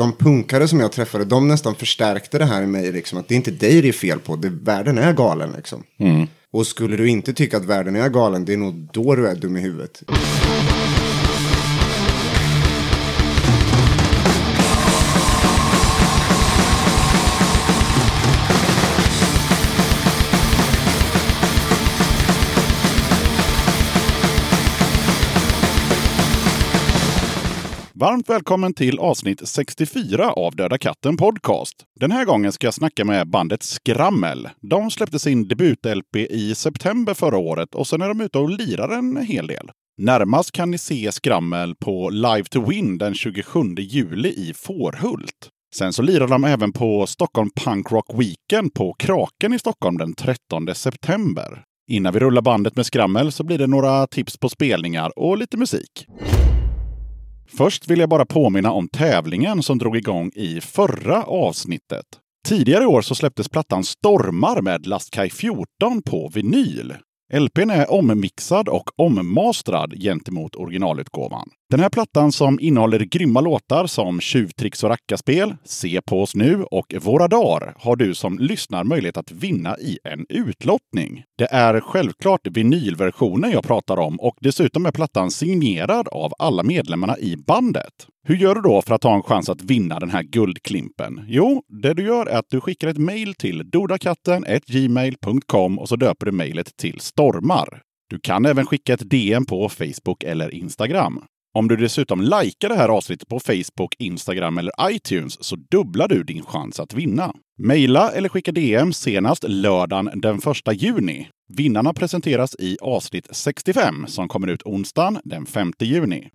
de punkare som jag träffade, de nästan förstärkte det här i mig, liksom, att det är inte dig det är fel på, det, världen är galen. Liksom. Och skulle du inte tycka att världen är galen, det är nog då du är dum i huvudet. Varmt välkommen till avsnitt 64 av Döda katten Podcast. Den här gången ska jag snacka med bandet Skrammel. De släppte sin debut-LP i september förra året och sen är de ute och lirar en hel del. Närmast kan ni se Skrammel på Live to Win den 27 juli i Fårhult. Sen så lirar de även på Stockholm Punk Rock Weekend på Kraken i Stockholm den 13 september. Innan vi rullar bandet med Skrammel så blir det några tips på spelningar och lite musik. Först vill jag bara påminna om tävlingen som drog igång i förra avsnittet. Tidigare i år så släpptes plattan Stormar med Lastkaj 14 på vinyl. LPn är ommixad och ommastrad gentemot originalutgåvan. Den här plattan som innehåller grymma låtar som Tjuvtricks och rackarspel, Se på oss nu och Våra dagar har du som lyssnar möjlighet att vinna i en utlottning. Det är självklart vinylversionen jag pratar om och dessutom är plattan signerad av alla medlemmarna i bandet. Hur gör du då för att ha en chans att vinna den här guldklimpen? Jo, det du gör är att du skickar ett mejl till dodakatten gmail.com och så döper du mejlet till Stormar. Du kan även skicka ett DM på Facebook eller Instagram. Om du dessutom likar det här avsnittet på Facebook, Instagram eller iTunes så dubblar du din chans att vinna. Maila eller skicka DM senast lördagen den 1 juni. Vinnarna presenteras i avsnitt 65 som kommer ut onsdagen den 5 juni.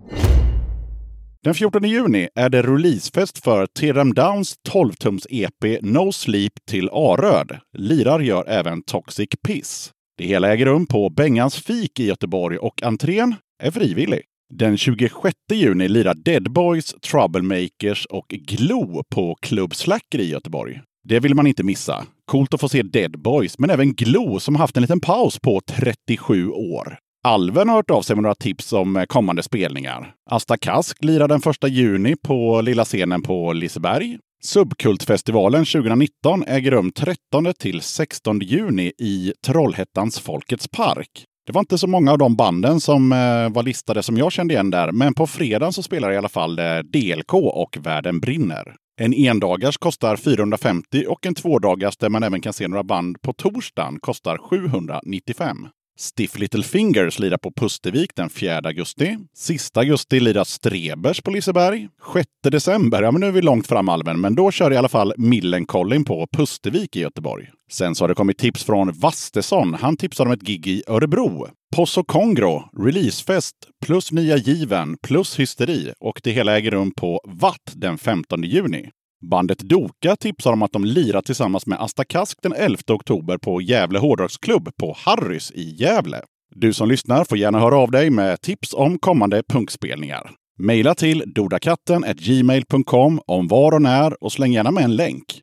Den 14 juni är det releasefest för Tiram Downs 12-tums EP No Sleep till Aröd. Lirar gör även Toxic Piss. Det hela äger rum på Bengans fik i Göteborg och entrén är frivillig. Den 26 juni lirar Dead Boys, Troublemakers och Glo på Club Slacker i Göteborg. Det vill man inte missa. Coolt att få se Dead Boys, men även Glo som haft en liten paus på 37 år. Alven har hört av sig med några tips om eh, kommande spelningar. Asta Kask lirar den 1 juni på lilla scenen på Liseberg. Subkultfestivalen 2019 äger rum 13 till 16 juni i Trollhättans Folkets Park. Det var inte så många av de banden som eh, var listade som jag kände igen där, men på fredagen så spelar i alla fall eh, DLK och Världen brinner. En endagars kostar 450 och en tvådagars där man även kan se några band på torsdagen kostar 795. Stiff Little Fingers lirar på Pustervik den 4 augusti. Sista augusti lirar Strebers på Liseberg. 6 december, ja men nu är vi långt fram Alven, men då kör i alla fall Millencolin på Pustervik i Göteborg. Sen så har det kommit tips från Vastesson. Han tipsar om ett gig i Örebro. Posso Congro. releasefest, plus nya given, plus hysteri och det hela äger rum på Watt den 15 juni. Bandet Doka tipsar om att de lirar tillsammans med Asta Kask den 11 oktober på Gävle Hårdrocksklubb på Harrys i Gävle. Du som lyssnar får gärna höra av dig med tips om kommande punkspelningar. Maila till dodakatten gmail.com om var och när och släng gärna med en länk.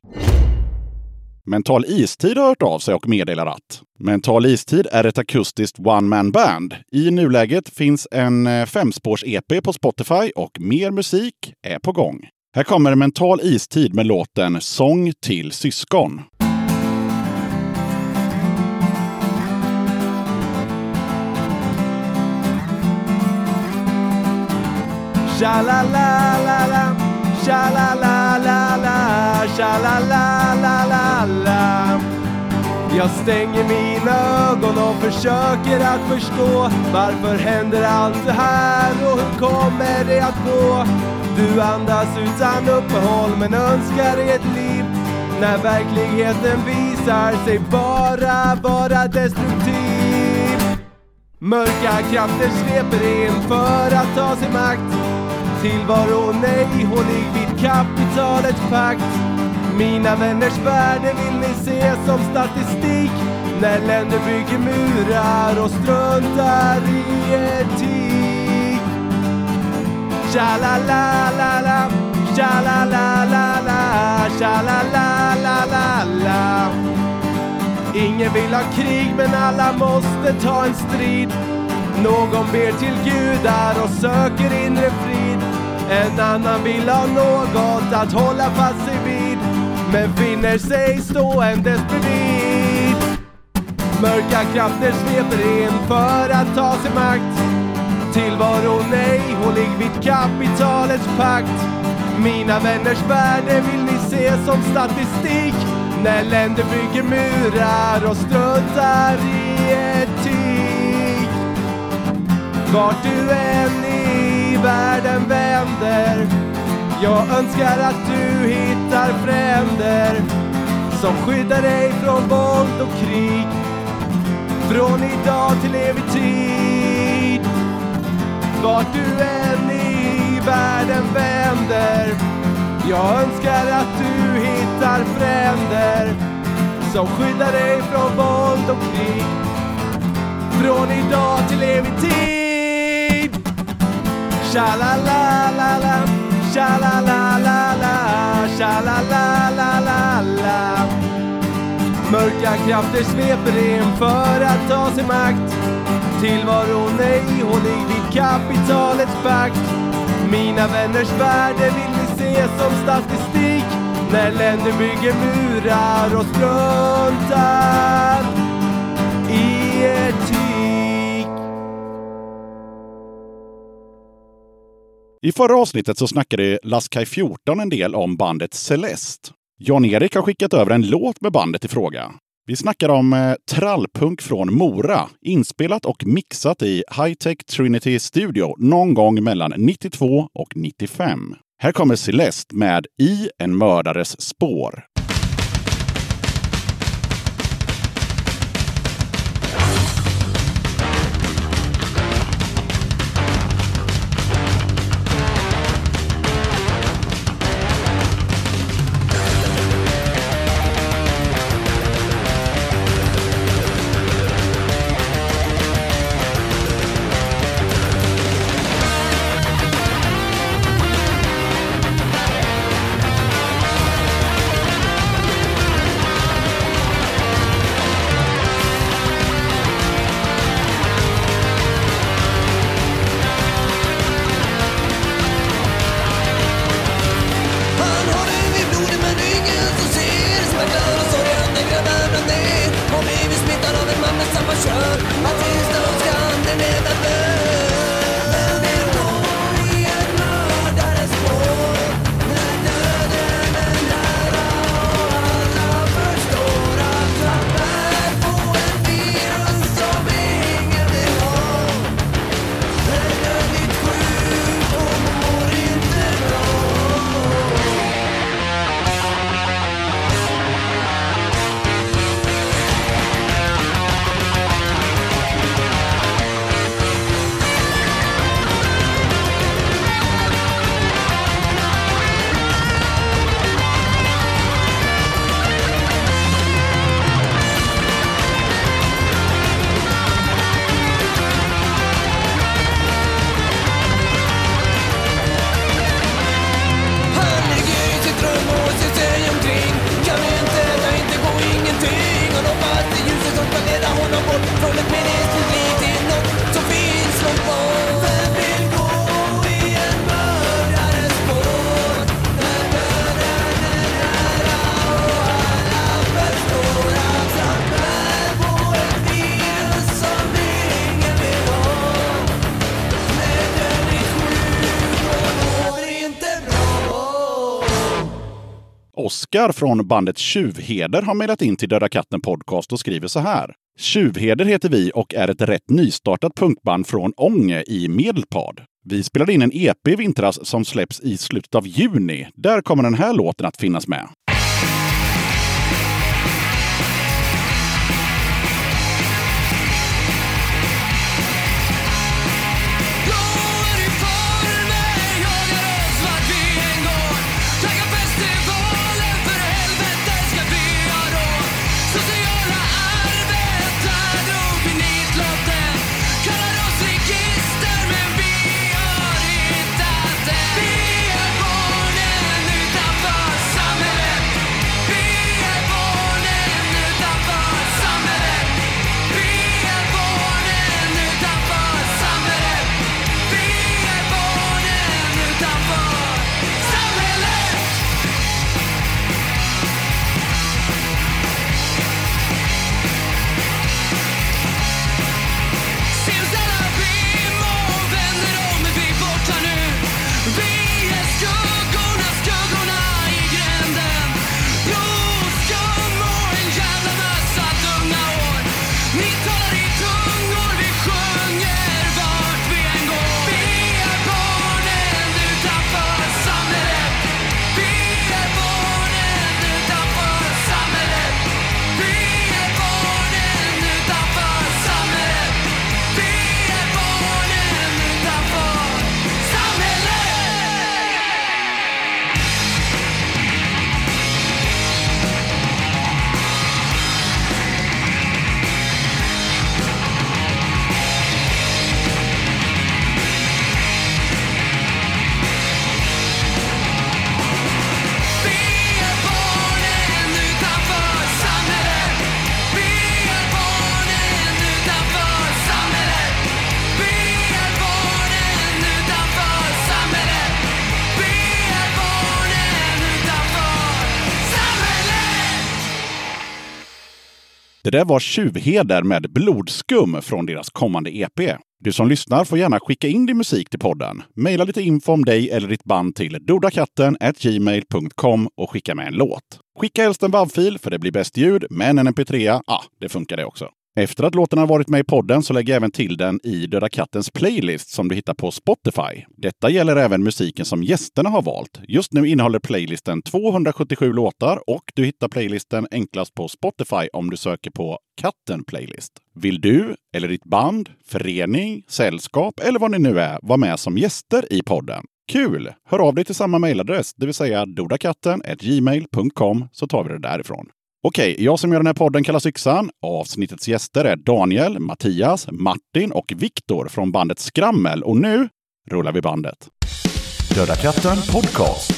Mental Istid har hört av sig och meddelar att Mental Istid är ett akustiskt one-man band. I nuläget finns en eh, femspårs-EP på Spotify och mer musik är på gång. Här kommer Mental Istid med låten Sång till syskon. Sha-la-la-la-la, sha-la-la-la-la, sha-la-la-la-la-la jag stänger mina ögon och försöker att förstå Varför händer allt det här och hur kommer det att gå? Du andas utan uppehåll men önskar dig ett liv När verkligheten visar sig bara vara destruktiv. Mörka krafter sveper in för att ta sig makt. Tillvaro nej, ihålig vid kapitalets pakt. Mina vänners värde vill ni se som statistik. När länder bygger murar och struntar i etik. Tja-la-la-la-la, tja-la-la-la-la, tja-la-la-la-la-la. Ingen vill ha krig men alla måste ta en strid. Någon ber till gudar och söker inre frid. En annan vill ha något att hålla fast sig vid men finner sig ståendes bredvid. Mörka krafter sveper in för att ta sig makt. Tillvaron är ihålig vid kapitalets pakt. Mina vänners värde vill ni se som statistik när länder bygger murar och struntar i etik. Vart du än i världen vänder jag önskar att du hittar fränder som skyddar dig från våld och krig från idag till evig tid. Vart du än i världen vänder jag önskar att du hittar fränder som skyddar dig från våld och krig från idag till evig tid. Sha-la-la-la-la Sha-la-la-la-la, sha-la-la-la-la-la. Mörka krafter sveper in för att ta sig makt. Tillvaron är ihålig vid kapitalets pakt. Mina vänners värde vill ni se som statistik. När länder bygger murar och struntar. I förra avsnittet så snackade Laskaj 14 en del om bandet Celeste. Jan-Erik har skickat över en låt med bandet i fråga. Vi snackar om eh, trallpunk från Mora, inspelat och mixat i High Tech Trinity Studio någon gång mellan 92 och 95. Här kommer Celeste med I en mördares spår. Oskar från bandet Tjuvheder har mejlat in till Döda katten Podcast och skriver så här. Tjuvheder heter vi och är ett rätt nystartat punkband från Ånge i Medelpad. Vi spelade in en EP i vintras som släpps i slutet av juni. Där kommer den här låten att finnas med. Det där var Tjuvheder med Blodskum från deras kommande EP. Du som lyssnar får gärna skicka in din musik till podden. Maila lite info om dig eller ditt band till dodakatten@gmail.com och skicka med en låt. Skicka helst en WAV-fil för det blir bäst ljud, men en mp3, ja, det funkar det också. Efter att låten har varit med i podden så lägger jag även till den i Döda Kattens playlist som du hittar på Spotify. Detta gäller även musiken som gästerna har valt. Just nu innehåller playlisten 277 låtar och du hittar playlisten enklast på Spotify om du söker på Katten Playlist. Vill du, eller ditt band, förening, sällskap eller vad ni nu är, vara med som gäster i podden? Kul! Hör av dig till samma mejladress, det vill säga dodakatten.gmail.com så tar vi det därifrån. Okej, jag som gör den här podden kallas Yxan. Avsnittets gäster är Daniel, Mattias, Martin och Viktor från bandet Skrammel. Och nu rullar vi bandet. Döda katten podcast.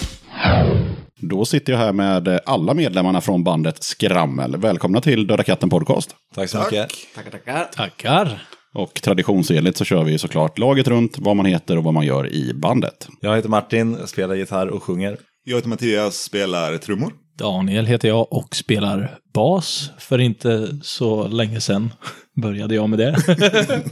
Då sitter jag här med alla medlemmarna från bandet Skrammel. Välkomna till Döda katten podcast. Tack så mycket. Tackar, tackar. Tackar. Och traditionsenligt så kör vi såklart laget runt, vad man heter och vad man gör i bandet. Jag heter Martin, jag spelar gitarr och sjunger. Jag heter Mattias, spelar trummor. Daniel heter jag och spelar bas. För inte så länge sedan började jag med det.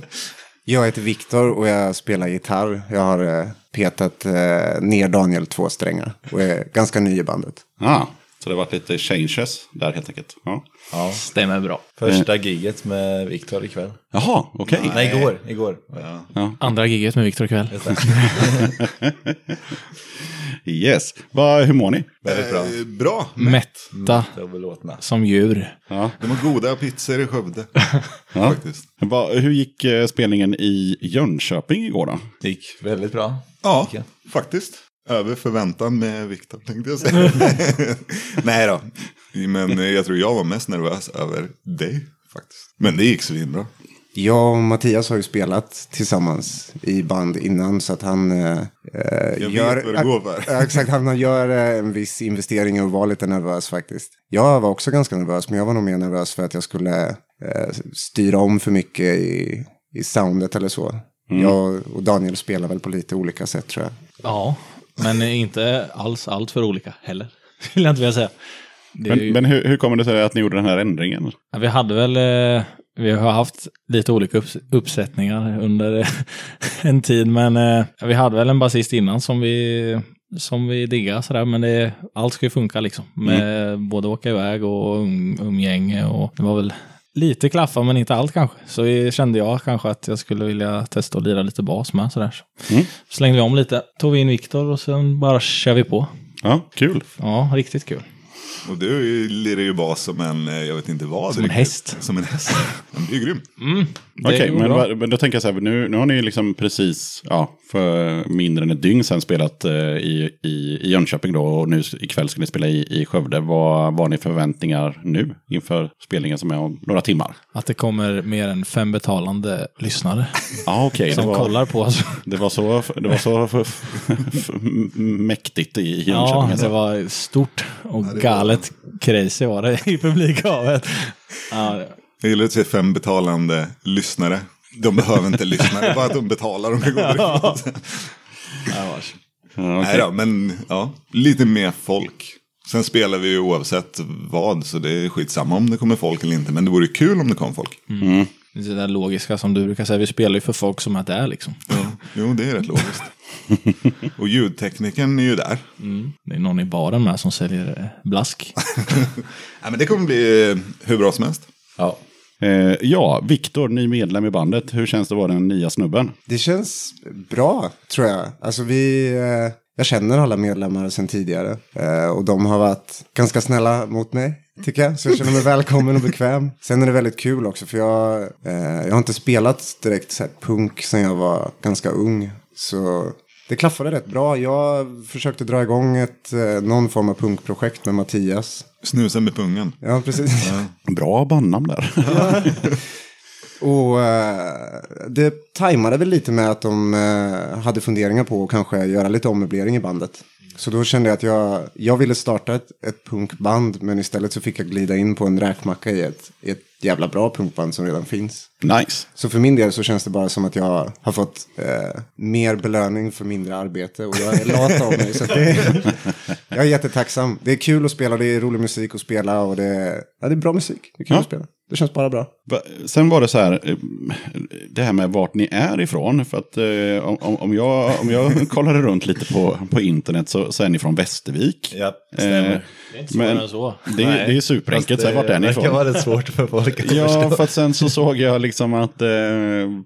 Jag heter Viktor och jag spelar gitarr. Jag har eh, petat eh, ner Daniel två strängar och är ganska ny i bandet. Ah, så det har varit lite changes där helt enkelt. Ja. Ja. Stämmer bra. Första giget med Viktor ikväll. Jaha, okej. Nej, igår. igår. Andra giget med Viktor ikväll. Det. Yes. Va, hur mår ni? Väldigt bra. Eh, bra. Mätta belåtna. som djur. Ja. De har goda pizzor i Skövde. Ja. Faktiskt. Va, hur gick eh, spelningen i Jönköping igår då? Det gick väldigt bra. Ja, faktiskt. Över förväntan med Viktor tänkte jag säga. Nej då. Men jag tror jag var mest nervös över dig faktiskt. Men det gick svinbra. Jag och Mattias har ju spelat tillsammans i band innan så att han eh, Jag gör... vet vad det går för. Exakt, han gör eh, en viss investering och var lite nervös faktiskt. Jag var också ganska nervös, men jag var nog mer nervös för att jag skulle eh, styra om för mycket i, i soundet eller så. Jag och Daniel spelar väl på lite olika sätt tror jag. Ja, men inte alls allt för olika heller. Vill jag inte vilja säga. Det Men, ju, men hur, hur kommer det sig att ni gjorde den här ändringen? Ja, vi hade väl, eh, vi har haft lite olika upps uppsättningar under eh, en tid, men eh, vi hade väl en basist innan som vi, som vi diggade sådär, men det, allt ska ju funka liksom. Med både åka iväg och um, umgänge och det var väl lite klaffa men inte allt kanske. Så vi kände jag kanske att jag skulle vilja testa att lira lite bas med sådär. Så Mm. slängde vi om lite, tog vi in Viktor och sen bara kör vi på. Ja, kul. Ja, riktigt kul. Och du lirar ju bas som en, eh, jag vet inte vad. Som en riktigt. häst. Som en häst. Det är ju grymt. Det Okej, går men, bra. men då tänker jag så här, nu, nu har ni liksom precis, ja, för mindre än ett dygn sedan spelat eh, i, i, i Jönköping då och nu ikväll ska ni spela i, i Skövde. Vad vad har ni för förväntningar nu inför spelningen som är om några timmar? Att det kommer mer än fem betalande lyssnare Ja, okej. det som var- kollar på oss. Det var så, det var så f- f- f- mäktigt i Jönköping. Ja, alltså. det var stort och galet crazy var det i publikhavet. Ja, det- Jag gillar att se fem betalande lyssnare. De behöver inte lyssna, det är bara att de betalar. Därifrån. det Ja, okej. Nej då, men ja, lite mer folk. Sen spelar vi ju oavsett vad, så det är skitsamma om det kommer folk eller inte. Men det vore kul om det kom folk. det är det där logiska som du brukar säga. Vi spelar ju för folk som är där liksom. Jo, det är rätt logiskt. Och ljudteknikern är ju där. Det är någon i baren med som säljer blask. Ja, men det kommer bli eh, hur bra som helst. Ja. Eh, ja, Viktor, ny medlem i bandet. Hur känns det att vara den nya snubben? Det känns bra, tror jag. Alltså vi, eh, jag känner alla medlemmar sedan tidigare. Eh, och de har varit ganska snälla mot mig, tycker jag. Så jag känner mig välkommen och bekväm. Sen är det väldigt kul också, för jag, eh, jag har inte spelat direkt så här, punk sedan jag var ganska ung. Så det klaffade rätt bra. Jag försökte dra igång ett, eh, någon form av punkprojekt med Mattias. Snusa med pungen. Ja, precis. Bra bandnamn där. Och eh, det tajmade väl lite med att de eh, hade funderingar på att kanske göra lite ommöblering i bandet. Så då kände jag att jag, jag ville starta ett, ett punkband men istället så fick jag glida in på en räkmacka i ett, i ett jävla bra punkband som redan finns. Nice. Så för min del så känns det bara som att jag har fått eh, mer belöning för mindre arbete och jag är lat av mig. Så det jag är jättetacksam. Det är kul att spela, det är rolig musik att spela och det är, ja, det är bra musik. Det är kul Ja. att spela. Det känns bara bra. Sen var det så här, eh, det här med vart ni är ifrån. För att eh, om, om- jag, om jag kollade runt lite på, på internet så, så är ni från Västervik. Ja, stämmer. Eh, Det är inte svårare än så. det, är- det är superenkelt, så här, vart är ni Det kan ifrån? vara rätt svårt för folk att Ja, förstå. för att sen så såg jag liksom att eh,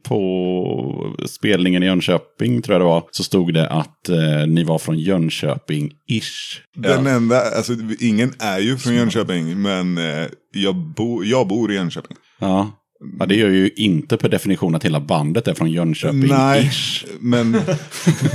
på spelningen i Jönköping, tror jag det var, så stod det att eh, ni var från Jönköping-ish. Den enda, alltså ingen är ju från Jönköping, men eh, jag, bo, jag bor i Jönköping. Ja. ja, det gör ju inte per definition att hela bandet är från Jönköping-ish. men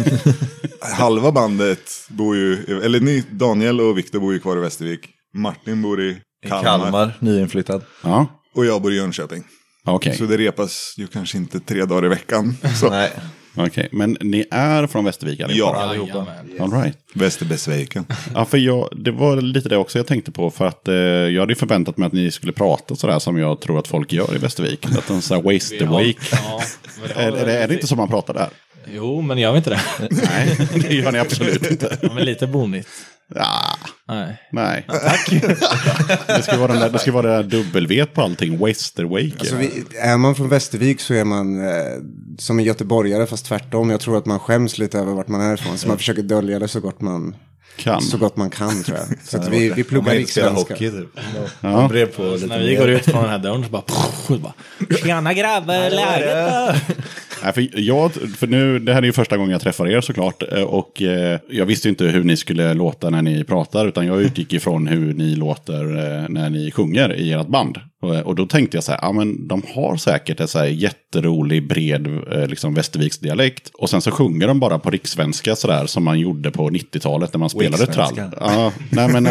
halva bandet bor ju, eller ni, Daniel och Viktor bor ju kvar i Västervik. Martin bor i I Kalmar. Kalmar, nyinflyttad. Ja, Och jag bor i Jönköping. okej. Så det repas ju kanske inte tre dagar i veckan. Så. Nej, Okej, men ni är från Västervik allihopa? Ja. allihopa. All right. Ja, för jag, det var lite det också jag tänkte på. För att eh, jag hade ju förväntat mig att ni skulle prata sådär som jag tror att folk gör i Västervik. Att de såhär waste the wake. Ja, Är, är, är det inte så man pratar där? Jo, men gör vi inte det? Nej, det gör ni absolut inte. Ja, men lite bonigt. Ja, Nej. nej. Tack. Det ska vara, den där, det ska vara det där dubbelvet på allting. Waste the wake. Alltså, vi, är man från Västervik så är man eh, som en göteborgare fast tvärtom. Jag tror att man skäms lite över vart man är ifrån. Så man försöker dölja det så gott man kan. så gott man kan tror jag. Så att vi, vi pluggar rikssvenska. hockey typ. På lite När vi går ut från den här dörren så bara... Tjena grabbar, läget då? Nej, för, jag, för nu, det här är ju första gången jag träffar er såklart. eh, Och eh, jag visste inte hur ni skulle låta när ni pratar. Utan jag utgick ifrån hur ni låter eh, när ni sjunger i ert band. Och, och då tänkte jag så här, ja men de har säkert en så här jätterolig bred eh, liksom västerviksdialekt. Och sen så sjunger de bara på rikssvenska sådär som man gjorde på 90-talet när man spelade trall. Ja, nej men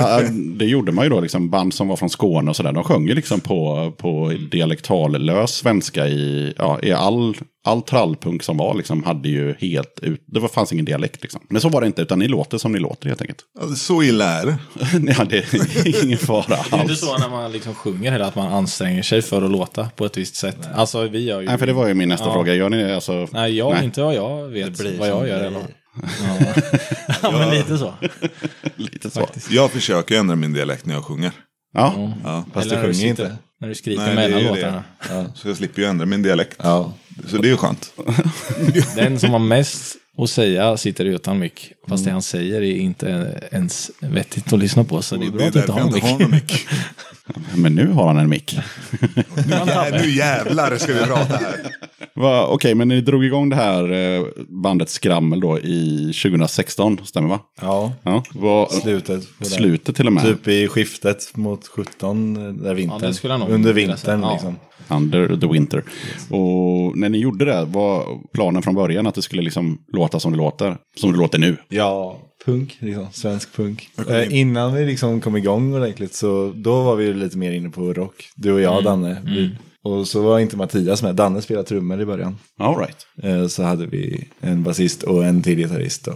det gjorde man ju då, liksom band som var från Skåne och sådär. De sjöng ju liksom på, på dialektallös svenska i, ja, i all, all trallpunk som var, liksom hade ju helt ut, det var, fanns ingen dialekt liksom. Men så var det inte, utan ni låter som ni låter helt enkelt. Alltså, så illa är det. ja, det är ingen fara Det är inte alls. så när man liksom sjunger heller att man anstränger sig för att låta på ett visst sätt. Alltså vi gör ju... Nej, för det var ju min nästa Ja. fråga. Gör ni det? Alltså, Nej, jag, Nej. inte vad jag vet blir vad jag gör eller. Ja. ja, men lite så. lite så. Jag försöker ändra min dialekt när jag sjunger. Ja. Ja. Fast Eller du sjunger inte. När du skriker Nej, mellan låtarna. det. Så jag slipper ju ändra min dialekt. Ja. Så det är ju skönt. Den som har mest att säga sitter utan mick. Fast det han säger är inte ens vettigt att lyssna på. Så det är Och bra att du inte därför har jag en inte mick. har någon mick. Men nu har han en mick. Ja, nu jävlar ska vi prata här. Va, Okej, men ni drog igång det här eh, bandet Skrammel då i 2016, stämmer va? Ja, Ja. Vad, slutet. det. slutet till och med. Typ i skiftet mot 17 där vintern. Ja, det skulle jag nog Under vintern Ja. Under the winter. Och när ni gjorde det, var planen från början att det skulle liksom låta som det låter? Som det låter nu? Ja, punk, liksom. Svensk punk. Eh, innan vi liksom kom igång ordentligt så då var vi ju lite mer inne på rock. Du och jag, Danne. Vi, och så var inte Mattias med. Danne spelade trummor i början. All right. Eh, så hade vi en basist och en till gitarrist då.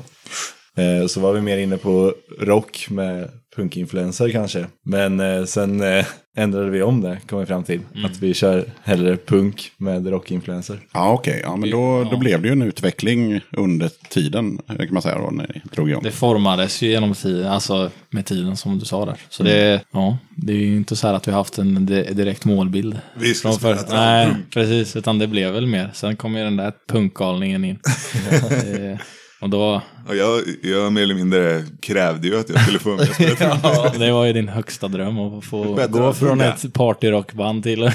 Eh, så var vi mer inne på rock med punkinfluenser kanske. Men eh, sen eh, ändrade vi om det, kom vi fram till. Att vi kör hellre punk med rockinfluenser. Ja, okej. Ja, men då, då blev det ju en utveckling under tiden, kan man säga, då, när ni drog igång. Det formades ju genom tiden, alltså med tiden som du sa där. Så det, ja, det är ju inte så här att vi har haft en di- direkt målbild. Vi ska Från spela för, Nej, trallpunk. precis. Utan det blev väl mer. Sen kom ju den där punkgalningen in. Och då, Och jag, jag mer eller mindre krävde ju att jag skulle få med trummor. det var ju din högsta dröm att få Bättre gå från funka. ett partyrockband till,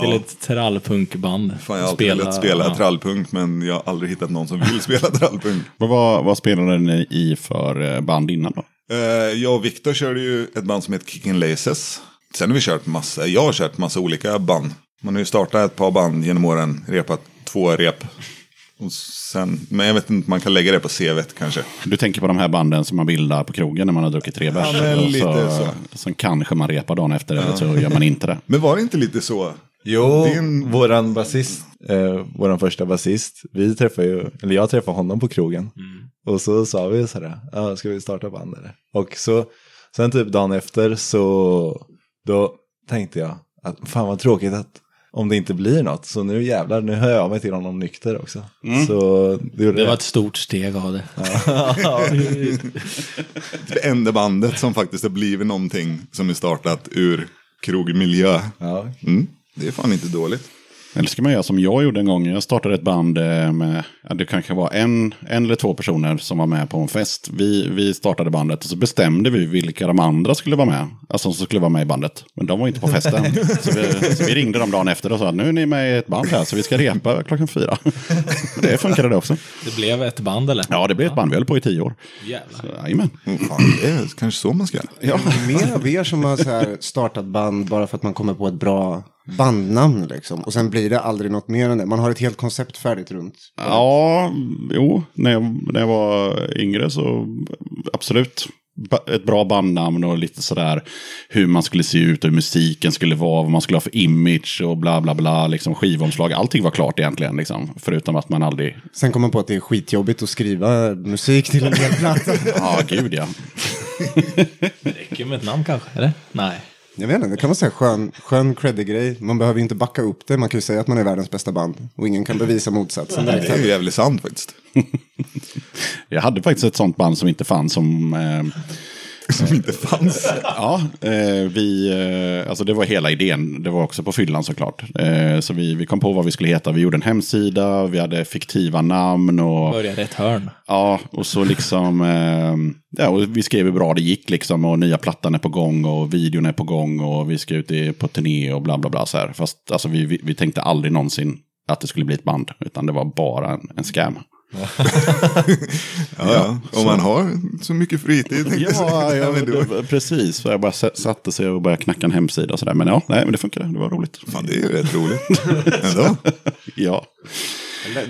till ett trallpunkband. Fan, jag har alltid velat spela ja. trallpunk men jag har aldrig hittat någon som vill spela trallpunk. Vad, vad, vad spelade ni i för eh, band innan då? Eh, jag och Viktor körde ju ett band som heter Kicking Laces. Sen har vi kört massa, jag har kört massa olika band. Man har ju startat ett par band genom åren, repat två rep. Och sen, men jag vet inte, man kan lägga det på CVt kanske. Du tänker på de här banden som man bildar på krogen när man har druckit tre bärs. lite så, så. Sen kanske man repar dagen efter eller så gör man inte det. Men var det inte lite så? Jo, Din- våran basist, eh, våran första basist, vi träffade ju, eller jag träffade honom på krogen. Och så sa vi så här, ja, ska vi starta band eller? Och så, sen typ dagen efter så, då tänkte jag att fan vad tråkigt att om det inte blir något. Så nu jävlar, nu hör jag mig till honom nykter också. Så det Det var ett stort steg av det. Det enda bandet som faktiskt har blivit någonting som är startat ur krogmiljö. Ja, Mm. Det är fan inte dåligt. Eller ska man göra som jag gjorde en gång. Jag startade ett band eh, med, det kanske var en, en eller två personer som var med på en fest. Vi, vi startade bandet och så bestämde vi vilka de andra skulle vara med. Alltså som skulle vara med i bandet. Men de var inte på festen. så, vi, så vi ringde dem dagen efter och sa nu är ni med i ett band här så vi ska repa klockan fyra. Men det funkade det också. Det blev ett band eller? Ja, det blev ett band. Vi höll på i tio år. Jävlar. Så, Jajamän. Fan, det är kanske så man ska göra. Ja. Mer av er som har så här startat band bara för att man kommer på ett bra bandnamn liksom. Och sen blir det aldrig något mer än det. Man har ett helt koncept färdigt runt. Ja, jo, när jag, när jag var yngre så absolut. Ett bra bandnamn och lite sådär hur man skulle se ut och hur musiken skulle vara, vad man skulle ha för image och bla bla bla, liksom skivomslag. Allting var klart egentligen, liksom. Förutom att man aldrig, Sen kommer man på att det är skitjobbigt att skriva musik till en hel platta. ja gud ja. Det räcker med ett namn kanske, eller? Nej. Jag vet inte, det kan vara en skön, skön creddig grej. Man behöver ju inte backa upp det. Man kan ju säga att man är världens bästa band. Och ingen kan bevisa motsatsen. Det är ju jävligt sant faktiskt. Jag hade faktiskt ett sånt band som inte fanns som... Eh, Som inte fanns. Ja, eh, vi, eh, alltså det var hela idén. Det var också på fyllan såklart. Eh, så vi, vi kom på vad vi skulle heta. Vi gjorde en hemsida, vi hade fiktiva namn och... Börja rätt hörn. Ja, och så liksom... Ja, och vi skrev hur bra det gick liksom. Och nya plattan är på gång och videon är på gång. Och vi ska ut i- på turné och bla bla bla. Så här. Fast alltså, vi, vi, vi tänkte aldrig någonsin att det skulle bli ett band. Utan det var bara en, en scam. Ja, ja. Om man har så mycket fritid. Ja, ja det, precis. Så jag bara satte sig och började knacka en hemsida och sådär. Men ja, nej, men det funkade. Det var roligt. Fan, det är ju rätt roligt. Ändå. Ja.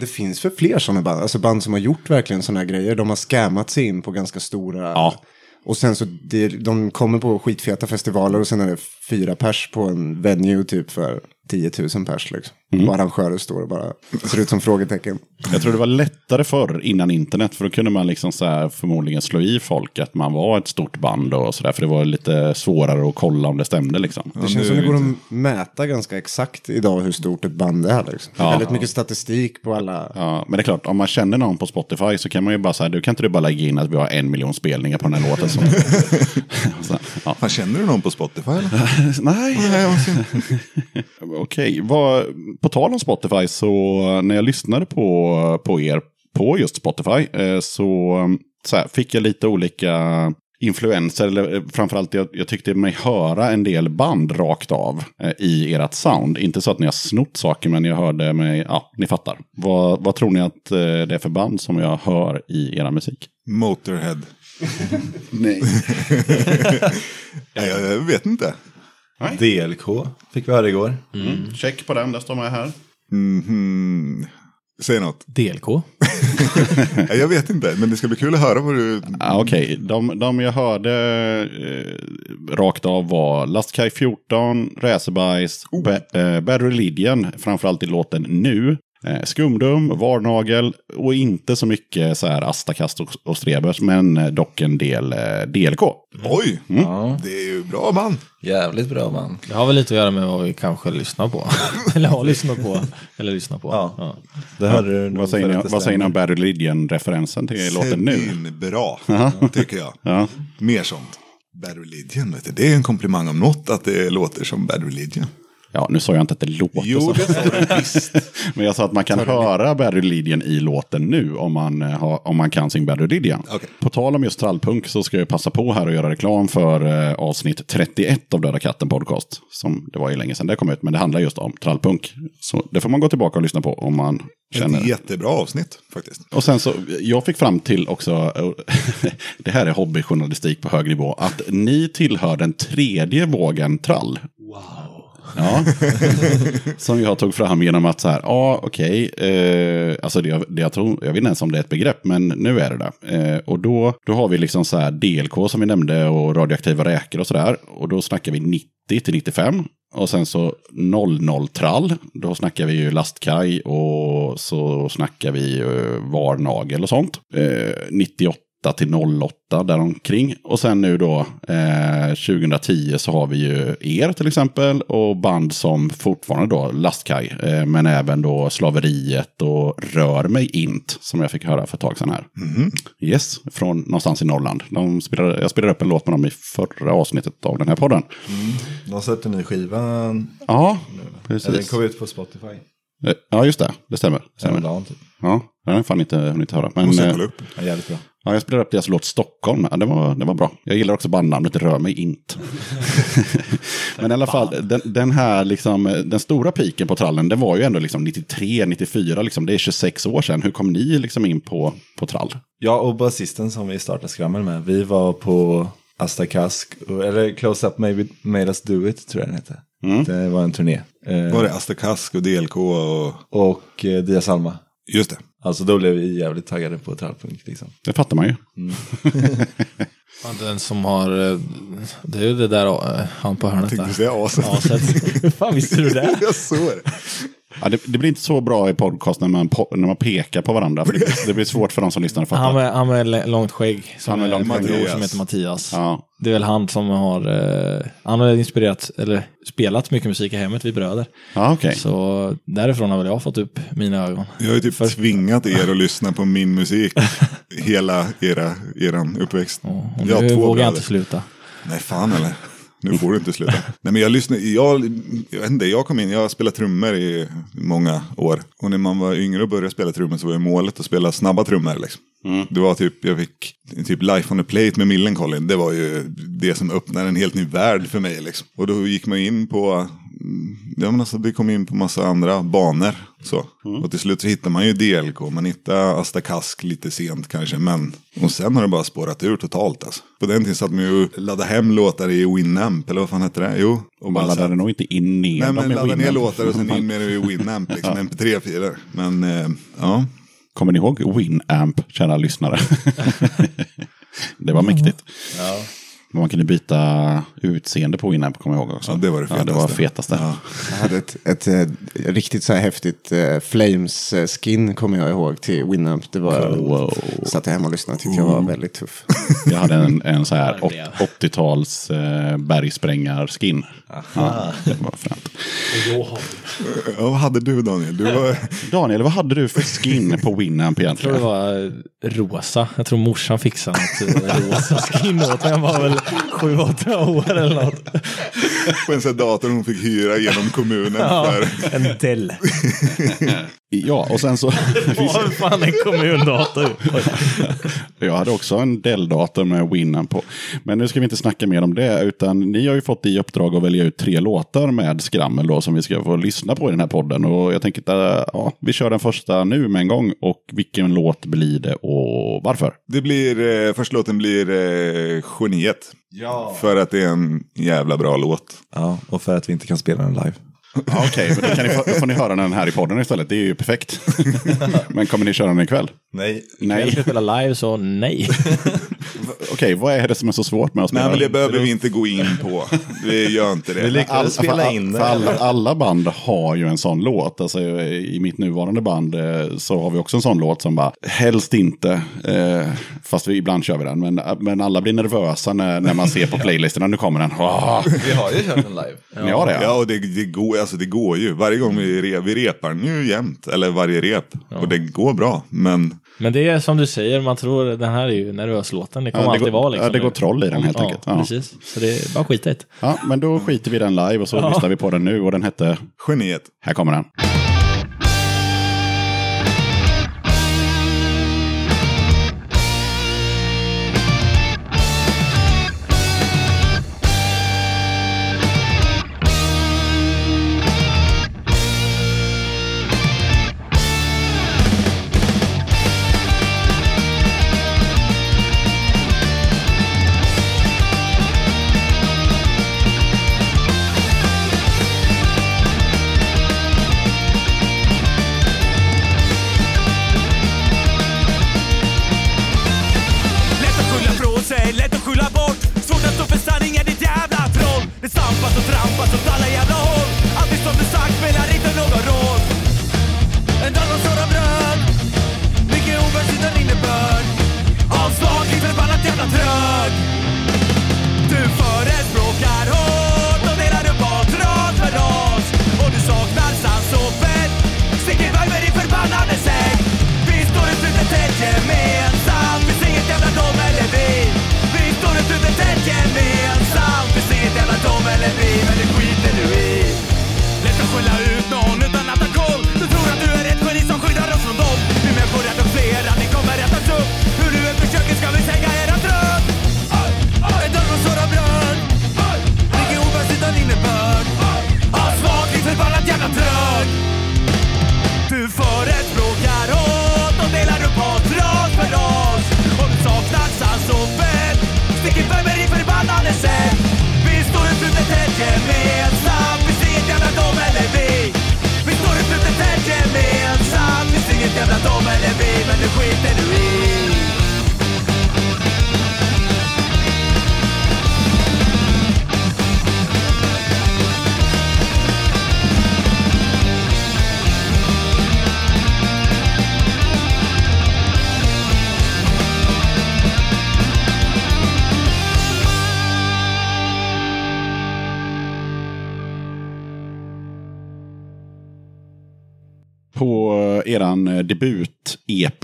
Det finns för fler sådana band. Alltså band som har gjort verkligen sådana här grejer. De har scammat sig in på ganska stora... Ja. Och sen så det, de kommer på skitfeta festivaler och sen är det fyra pers på en venue typ för 10 000 pers liksom. Mm. Och arrangörer står och bara ser ut som frågetecken. Jag tror det var lättare förr innan internet. För då kunde man liksom så här förmodligen slå i folk att man var ett stort band och sådär. För det var lite svårare att kolla om det stämde liksom. Det känns som det går att mäta ganska exakt idag hur stort ett band är. Liksom. Ja. Väldigt mycket statistik på alla. Ja, men det är klart, om man känner någon på Spotify så kan man ju bara säga, du kan inte du bara lägga in att vi har en miljon spelningar på den här låten? Som... så, ja. Fan, känner du någon på Spotify? Nej, okej. vad- På tal om Spotify så när jag lyssnade på, på er på just Spotify eh, så, så här, fick jag lite olika influenser. Eller eh, framförallt jag, jag tyckte mig höra en del band rakt av eh, i ert sound. Inte så att ni har snott saker men jag hörde mig, ja ni fattar. Vad, vad tror ni att eh, det är för band som jag hör i era musik? Motorhead. Nej. Nej, jag vet inte. DLK fick vi höra igår. Mm. Check på den, där står med här. Mhm. Säg något. DLK. Jag vet inte, men det ska bli kul att höra vad du... Ah, Okej, de, de jag hörde eh, rakt av var Lastkaj 14, Räsebajs, oh. eh, Bad Religion, framförallt i låten Nu. Eh, Skumdum, Varnagel och inte så mycket så här Astakast och, och Strebers, men eh, dock en del eh, DLK. Oj, Ja, det är ju bra band. jävligt bra man. Det har väl lite att göra med vad vi kanske lyssnar på. eller har lyssnat på. Eller lyssnar på. Ja. Det hörde du Vad säger, ni, vad säger ni om. Bad Religion-referensen till låten Nu? bra, tycker jag. Ja. Mer sånt. Bad Religion, vet du. det är en komplimang om något att det låter som Bad Religion. Ja, nu sa jag inte att det låter Jo, så. det sa du visst. Men jag sa att man kan höra Bad Religion i låten nu om man, eh, har, om man kan sin Bad Religion. Okej. På tal om just trallpunk så ska jag passa på här och göra reklam för eh, avsnitt 31 av Döda katten podcast. Som det var ju länge sedan det kom ut, men det handlar just om trallpunk. Så det får man gå tillbaka och lyssna på om man känner Ett jättebra avsnitt faktiskt. och sen så, jag fick fram till också, eh, det här är hobbyjournalistik på hög nivå, att ni tillhör den tredje vågen trall. Ja. som jag tog fram genom att så här, ja okej, eh, alltså det, det jag tror, jag vet inte ens om det är ett begrepp, men nu är det det. Eh, och då, då har vi liksom så här DLK som vi nämnde och radioaktiva räkor och sådär. Och då snackar vi 90 till 95. Och sen så 00-trall, då snackar vi ju lastkaj och så snackar vi ju varnagel och sånt. Eh, 98 till 08 däromkring. Och sen nu då eh, 2010 så har vi ju er till exempel och band som fortfarande då lastkaj. Eh, men även då slaveriet och Rör mig int som jag fick höra för ett tag sedan här. Yes, från någonstans i Norrland. De spelade, jag spelade upp en låt med dem i förra avsnittet av den här podden. De släppte en ny skiva. Ja, Eller den precis. kom ut på Spotify. Eh, Ja, just det. Det stämmer. stämmer. Typ. Ja, det har jag fan inte hunnit höra. Men, Måste jag eh, kolla upp. Ja, jävligt bra. Ja, jag spelade upp deras låt Stockholm. Ja, det, var, det var bra. Jag gillar också bandnamnet Rör mig inte. Men i alla fall, den, den här liksom, den stora piken på trallen, det var ju ändå liksom 93, 94, liksom, det är 26 år sedan. Hur kom ni liksom in på, på trall? Ja, och basisten som vi startade Skrammel med, vi var på Asta Kask, eller Close Up Maybe Made Us Do It tror jag den hette. Det var en turné. Var det Asta Kask och DLK och... och eh, Dia Salma. Just det. Alltså då blev vi jävligt taggade på trallpunk liksom. Det fattar man ju. Ja, Den som har, eh, det är ju det där eh, han på hörnet Tänkte där. säga aset. Aset. Hur fan visste du det? Jag såg det. Ja, det, det blir inte så bra i podcast när man, po- när man pekar på varandra. För det, blir- det blir svårt för de som lyssnar att fatta. Han med, han med l- långt skägg. Som Han med är långt en skägg, bror Mattias. som heter Mattias. Ja. Det är väl han som har, eh, han har inspirerat, eller spelat mycket musik i hemmet, vi bröder. Ja, okej. Så därifrån har väl jag fått upp mina ögon. Jag har ju typ tvingat er att lyssna på min musik. Hela era, eran uppväxt. Och Jag har nu två vågar jag bröder. inte sluta. Nej, fan eller. Nu får du inte sluta. Nej, men jag lyssnar, jag, jag vet inte, jag kom in, jag har spelat trummor i många år. Och när man var yngre och började spela trummor så var ju målet att spela snabba trummor liksom. Det var typ, jag fick typ Life on the Plate med Millencolin. Det var ju det som öppnade en helt ny värld för mig liksom. Och då gick man in på, mm, ja men alltså det kom in på massa andra banor. Så. Och till slut så hittar man ju DLK, man hittar Asta Kask lite sent kanske. Men, och sen har det bara spårat ur totalt alltså. På den tiden satt man ju och laddade hem låtar i Winamp, eller vad fan hette det? Jo. Och Man laddade nog inte in ner Nej men med ladda ner låtar och sen in med det i Winamp, liksom mp3-filer. Men eh, ja, Kommer ni ihåg Winamp, kära lyssnare? det var mäktigt. Man kunde byta utseende på Winamp, kommer jag ihåg också. Ja, det var det Ja, det var fetaste. fetaste. Ja. Jag hade ett, ett, eh, riktigt så här häftigt eh, Flames-skin kommer jag ihåg till Winamp. Det var, Wow. satt jag hemma och lyssnade tyckte jag var väldigt tuff. Jag hade en, en så här Ja, det blev. åt- 80-tals eh, bergsprängar-skin. Ja, det var fränt. ja, vad hade du Daniel? Du var... Daniel, vad hade du för skin på Winamp Jag tror det egentligen? var eh, rosa. Jag tror morsan fixade något eh, rosa skin åt mig. Jag var väl sju, åtta år eller något. på en sån här dator hon fick hyra genom kommunen. för... En Dell. Ja, och sen så... Vad fan en kommundator? Jag hade också en Dell-dator med Winamp på. Men nu ska vi inte snacka mer om det, utan ni har ju fått i uppdrag att välja ut tre låtar med skrammel då, som vi ska få lyssna på i den här podden. Och jag tänker att ja, vi kör den första nu med en gång. Och vilken låt blir det och varför? Det blir, eh, första låten blir eh, Geniet. Ja. För att det är en jävla bra låt. Ja, och för att vi inte kan spela den live. Ja, Okej, men då, kan ni få, då får ni höra den här i podden istället. Det är ju perfekt. men kommer ni köra den ikväll? Nej. Jag Nej. ska spela live så nej. Okej, vad är det som är så svårt med att spela Nej men det behöver vi inte gå in på. Vi gör inte Vi det. lyckades spela för, in den. alla, alla band har ju en sån låt. Alltså, I mitt nuvarande band eh, så har vi också en sån låt som bara, helst inte, eh, fast vi ibland kör vi den. Men, men alla blir nervösa när, när man ser på playlisterna, nu kommer den. Åh, Vi har ju kört den live. ni har det? Ja, och det, det, går, alltså det går ju. Varje gång vi, re, vi repar ju jämt. Eller varje rep. Och det går bra. Men Men det är som du säger, man tror den här är ju nervöslåten. Det kommer Ja, det alltid går- vara liksom. ja, det går troll i den helt ja, enkelt. Ja. precis. Så det är bara det. Ja, men då skiter vi den live och så lyssnar vi på den nu. Och den hette, Geniet. här kommer den.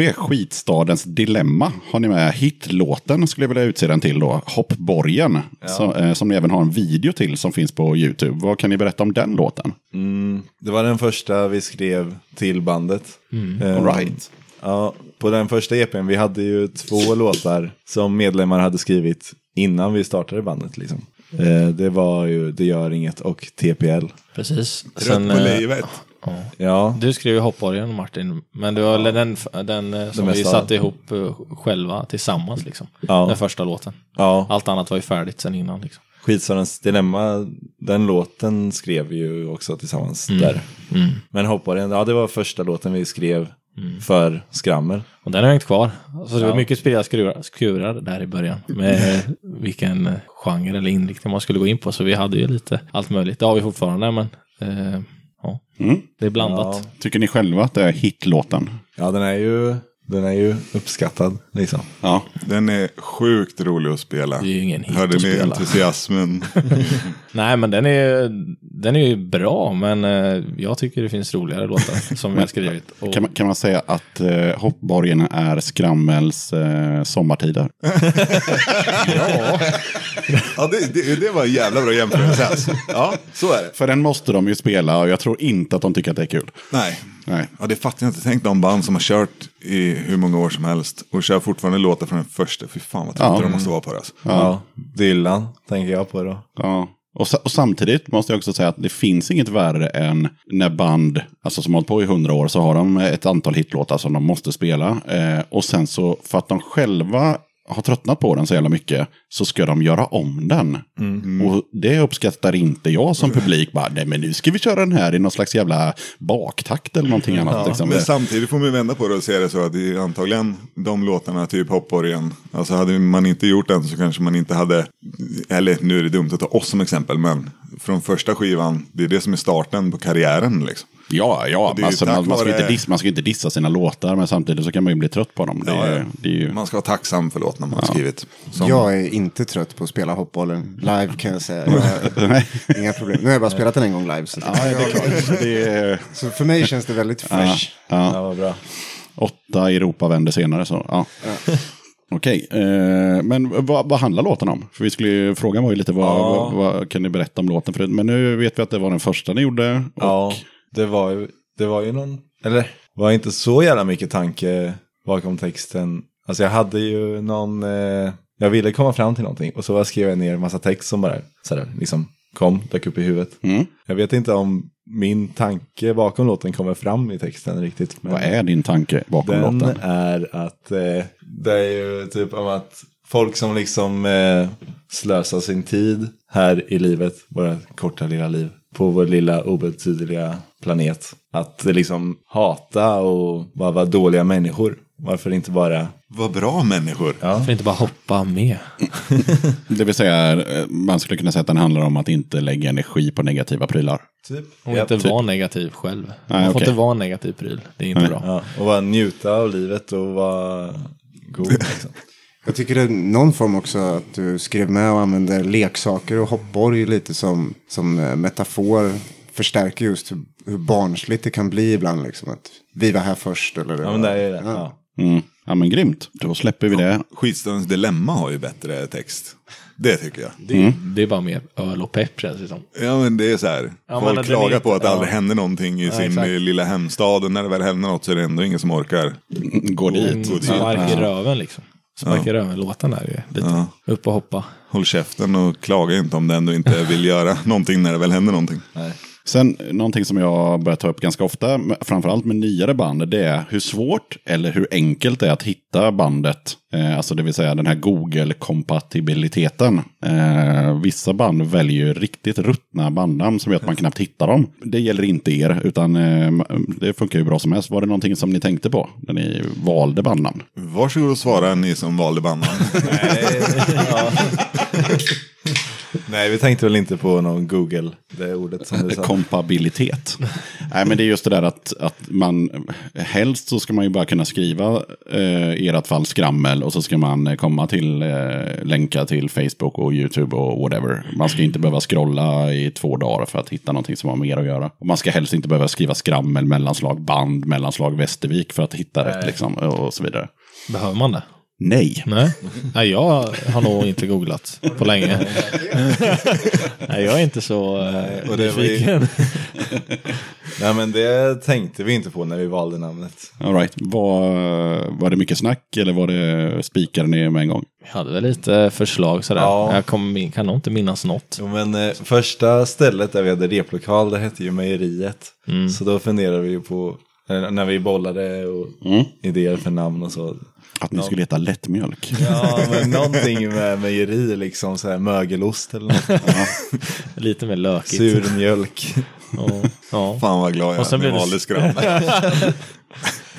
debut-EP, Skitstadens Dilemma, har ni med hitlåten, skulle jag vilja utse den till då, Hoppborgen. Som, eh, som ni även har en video till som finns på YouTube. Vad kan ni berätta om den låten? Mm, det var den första vi skrev till bandet. Eh, All right. Ja, på den första EPn, vi hade ju två låtar som medlemmar hade skrivit innan vi startade bandet. Liksom. Eh, det var ju Det gör inget och TPL. Precis. Trött på eh, livet. Ja, Du skrev ju Hoppborgen Martin, men det var väl den, den eh, som vi satte ihop själva tillsammans liksom. Ja. Den första låten. ja. Allt annat var ju färdigt sen innan liksom. Skitstadens Dilemma, den låten skrev vi ju också tillsammans där. Men Hopparen, ja det var första låten vi skrev för Skrammel. Och den har hängt kvar. Så det var Ja. mycket spela skurar, skurar där i början. Med vilken genre eller inriktning man skulle gå in på. Så vi hade ju lite allt möjligt. Det har vi fortfarande men eh, ja, Mm. det är blandat. Ja. Tycker ni själva att det är hitlåten? Ja, den är ju, den är ju uppskattad liksom. Ja. Den är sjukt rolig att spela. Det är ju ingen hit Hörde att ni spela. entusiasmen? Nej men den är, den är ju bra men eh, jag tycker det finns roligare låtar som vi har skrivit. Och, Kan, man, kan man säga att eh, Hoppborgen är Skrammels eh, sommartider? ja, det, det, det var en jävla bra jämförelse. Alltså. Ja, så är det. För den måste de ju spela och jag tror inte att de tycker att det är kul. Nej. Nej. Ja, det fattar jag inte. Tänk de band som har kört i hur många år som helst och kör fortfarande låtar från den första. Fy fan vad trötta Ja. de måste vara på det. Alltså. Ja. Dylan tänker jag på då. Ja. Och, sa- och samtidigt måste jag också säga att det finns inget värre än när band, alltså som har hållit på i hundra år, så har de ett antal hitlåtar som de måste spela. Eh, och sen så, för att de själva har tröttnat på den så jävla mycket, så ska de göra om den. Och det uppskattar inte jag som publik. Bara, nej men nu ska vi köra den här i någon slags jävla baktakt eller någonting annat. liksom. Men samtidigt får man vända på det och se det så att det är antagligen de låtarna, typ Hoppborgen. Alltså hade man inte gjort den så kanske man inte hade, eller nu är det dumt att ta oss som exempel, men från första skivan, det är det som är starten på karriären liksom. Ja, ja alltså, man, man, ska vare- inte diss, man ska inte dissa sina låtar, men samtidigt så kan man ju bli trött på dem. Det, Ja, ja. är- det är ju... Man ska vara tacksam för låtarna man har skrivit. Som, Jag är inte trött på att spela hoppbollen live kan jag säga. Jag, inga problem. Nu har jag bara spelat den en gång live. Så, Ja, det är klart. Det är... så för mig känns det väldigt fresh. Ja. Ja, vad bra. Åtta Europavändor senare så, ja. Okej, eh, men vad, vad handlar låten om? För vi skulle ju, frågan var ju lite vad, Ja. vad, vad kan ni berätta om låten? För, men nu vet vi att det var den första ni gjorde. Och, Ja, det var ju, det var ju någon, eller var inte så jävla mycket tanke bakom texten. Alltså jag hade ju någon, eh, jag ville komma fram till någonting och så skrev jag ner en massa text som bara sådär, liksom kom, dök upp i huvudet. Mm. Jag vet inte om min tanke bakom låten kommer fram i texten riktigt. Vad är din tanke bakom den låten? är att eh, det är ju typ om att folk som liksom eh, slösar sin tid här i livet, våra korta lilla liv, på vår lilla obetydliga planet. Att liksom hata och bara vara dåliga människor. Varför inte bara... Vad bra människor. Ja, För inte bara hoppa med. Det vill säga, eh, man skulle kunna säga att den handlar om att inte lägga energi på negativa prylar. typ. Och Ja, inte typ. vara negativ själv. Nej, Man får okej. inte vara en negativ pryl. Det är inte Nej. bra. ja, och bara njuta av livet och vara god. Liksom. Jag tycker det är någon form också att du skrev med och använder leksaker och hoppborg lite som, som eh, metafor. Förstärker just hur, hur barnsligt det kan bli ibland. Liksom, att vi var här först. Eller, Ja, men det är det. Ja. Mm. Ja men grymt, då släpper vi det. Skitstundens dilemma har ju bättre text. Det tycker jag. Det, är, det är bara mer öl och pepp känns det som. Ja men det är så här. Ja, men Folk den klagar är- på att det ja. aldrig händer någonting i sin exakt. eh, lilla hemstad. Och när det väl händer något så är det ändå ingen som orkar. Gå dit. Mm, Spark i röven liksom. Spark i röven-låten är ju lite Ja. upp och hoppa. Håll käften och klaga inte om det ändå inte vill göra någonting när det väl händer någonting. Sen någonting som jag börjar ta upp ganska ofta, framförallt med nyare band, det är hur svårt eller hur enkelt det är att hitta bandet. Eh, alltså det vill säga den här Google-kompatibiliteten. Eh, vissa band väljer ju riktigt ruttna bandnamn som gör att man knappt hittar dem. Det gäller inte er, utan eh, det funkar ju bra som helst. Var det någonting som ni tänkte på när ni valde bandnamn? Varsågod och svara ni som valde bandnamn. Nej, vi tänkte väl inte på någon Google, det ordet som du sa. Kompabilitet. Nej, men det är just det där att, att man helst så ska man ju bara kunna skriva eh, i ert fall skrammel och så ska man eh, komma till eh, länkar till Facebook och YouTube och whatever. Man ska inte behöva scrolla i två dagar för att hitta någonting som har mer att göra. Och man ska helst inte behöva skriva skrammel, mellanslag band, mellanslag Västervik för att hitta rätt liksom och så vidare. Behöver man det? Nej. Nej. Nej, jag har nog inte googlat på länge. Nej, jag är inte så eh, och det nyfiken. Nej, men det tänkte vi inte på när vi valde namnet. All right. Var, var det mycket snack eller var det spikade ni med en gång? Vi hade väl lite förslag sådär. Ja. Jag kom, kan nog inte minnas något. Jo, men eh, första stället där vi hade replokal, det hette ju Mejeriet. Så då funderade vi på, eh, när vi bollade och Mm. idéer för namn och så. Att ni skulle heta lättmjölk. Ja, men någonting med mejeri, liksom så här mögelost eller något. Lite mer lökigt. Surmjölk. Ja. Ja. Fan vad glad jag är med det- valde skrammel.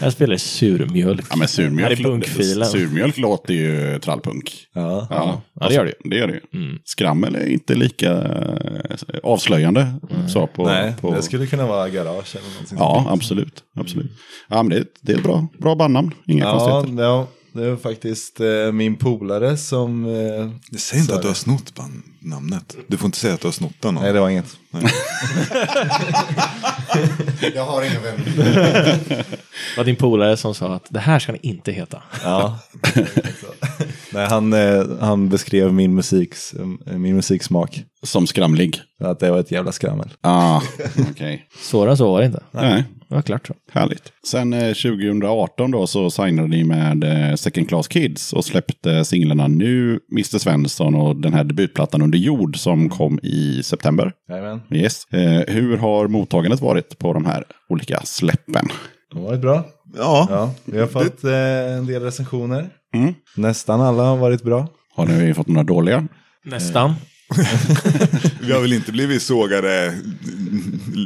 Jag spelar surmjölk. Ja, men surmjölk, punkfilen. surmjölk låter ju trallpunk. Ja. Ja, Ja, det gör det ju. Det gör det ju. Mm. Skrammel är inte lika eh, avslöjande. Så på, Nej, på... det skulle kunna vara garage eller någonting. Ja, absolut. absolut. Ja, men det, det är ett bra, bra bandnamn. Inga Ja, konstigheter. ja, det är faktiskt eh, min polare som... Eh, Säg inte sa att du har snott band- namnet. Du får inte säga att du har snott någon. Nej, det var inget. Jag har inga vänner. Det var din polare som sa att det här ska ni inte heta. Ja. Nej, han, eh, han beskrev min, musiks, eh, min musiksmak. Som skramlig. Att det var ett jävla skrammel. Ah, okej. Svårare än så var det inte. Nej, Det var klart så. härligt. Sen eh, 2018 då så signade ni med eh, Second Class Kids och släppte singlarna Nu, Mr Svensson och den här debutplattan Under jord som kom i september. Jajamän. Yes. Eh, hur har mottagandet varit på de här olika släppen? Det har varit bra. Ja, Ja, vi har fått eh, en del recensioner. Mm. Nästan alla har varit bra. Har ni fått några dåliga? Nästan. vi har väl inte blivit sågade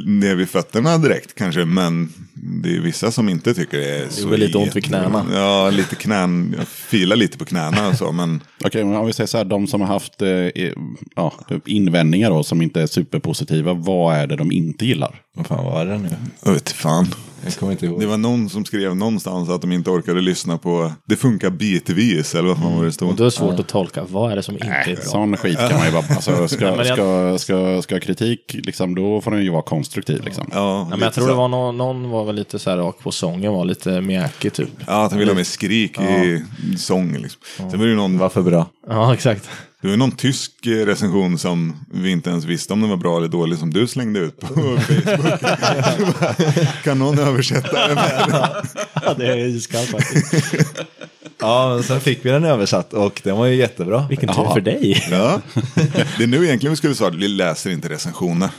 ner vid fötterna direkt kanske. Men det är vissa som inte tycker det är så väl lite ont vid knäna. Ja, lite knän. Jag filar lite på knäna och så. Men Okej, men om vi säger så här, de som har haft eh, ja, invändningar då, som inte är superpositiva, vad är det de inte gillar? Vad fan var det nu? jag vet fan. Jag kommer inte ihåg. Det var någon som skrev någonstans att de inte orkade lyssna på Det funkar bitvis. Eller vad fan var det stod. Och då är det svårt att tolka. Vad är det som inte är Nej, bra? sån skit kan man ju bara... Alltså, ska, Nej, jag- ska, ska, ska kritik, liksom, då får den ju vara konstruktiv. Liksom. Ja, Ja, men jag tror så. det var någon, någon var väl lite så här rak på sången, var lite mjäkig typ. Ja, att han ville ha med skrik i sång. Liksom. Sen var det ju någon, Varför bra? Ja, exakt. Det var någon tysk eh, recension som vi inte ens visste om den var bra eller dålig som du slängde ut på Facebook. kan någon översätta den? Ja, det är iskallt faktiskt. Ja, men sen fick vi den översatt och den var ju jättebra. Vilken tur för dig. Ja. Det är nu egentligen vi skulle svara, vi läser inte recensioner.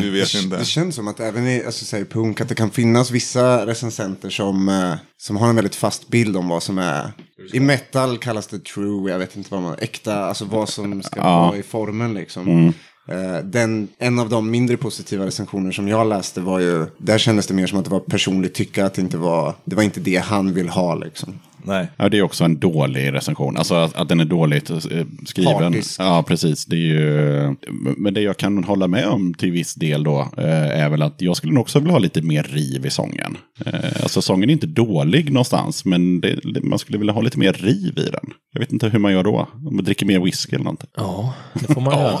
Vi vet inte. Det känns som att även i alltså, säg, punk att det kan finnas vissa recensenter som, eh, som har en väldigt fast bild om vad som är. I metal kallas det true, jag vet inte vad man, äkta, alltså vad som ska vara i formen liksom. Eh, Den, en av de mindre positiva recensioner som jag läste var ju, där kändes det mer som att det var personligt tycka, att det inte var, det var inte det han vill ha liksom. Nej. Ja, det är också en dålig recension. Alltså att, att den är dåligt eh, skriven. Partisk. Ja, precis. Det är ju... Men det jag kan hålla med om till viss del då eh, är väl att jag skulle nog också vilja ha lite mer riv i sången. Eh, Alltså sången är inte dålig någonstans, men det, man skulle vilja ha lite mer riv i den. Jag vet inte hur man gör då. Om man dricker mer whisky eller någonting. Ja, det får man göra.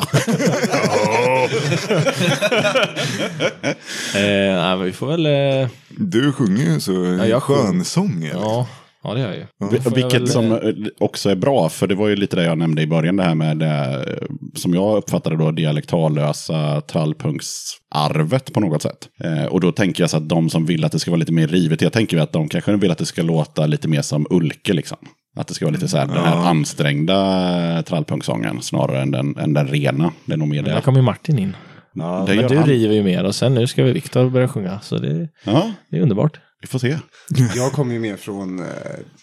eh, nej, vi får väl... Eh, Du sjunger ju så jag sjunger. skön sång. eller? ja, ja, det gör jag ju. Då får jag Vilket väl, som eh, också är bra, för det var ju lite det jag nämnde i början, det här med det, eh, som jag uppfattade då, dialektallösa trallpunksarvet på något sätt. Eh, och då tänker jag så att de som vill att det ska vara lite mer rivet, jag tänker att de kanske vill att det ska låta lite mer som Ulke liksom. Att det ska vara lite så här, den här ansträngda trallpunksången snarare än den, än den rena. Det är nog mer Där det. kommer ju Martin in. Ja, Men du han. river ju mer och sen nu ska vi Viktor börja sjunga. Så det, Ja, det är underbart. Vi får se. Jag kommer ju mer från eh,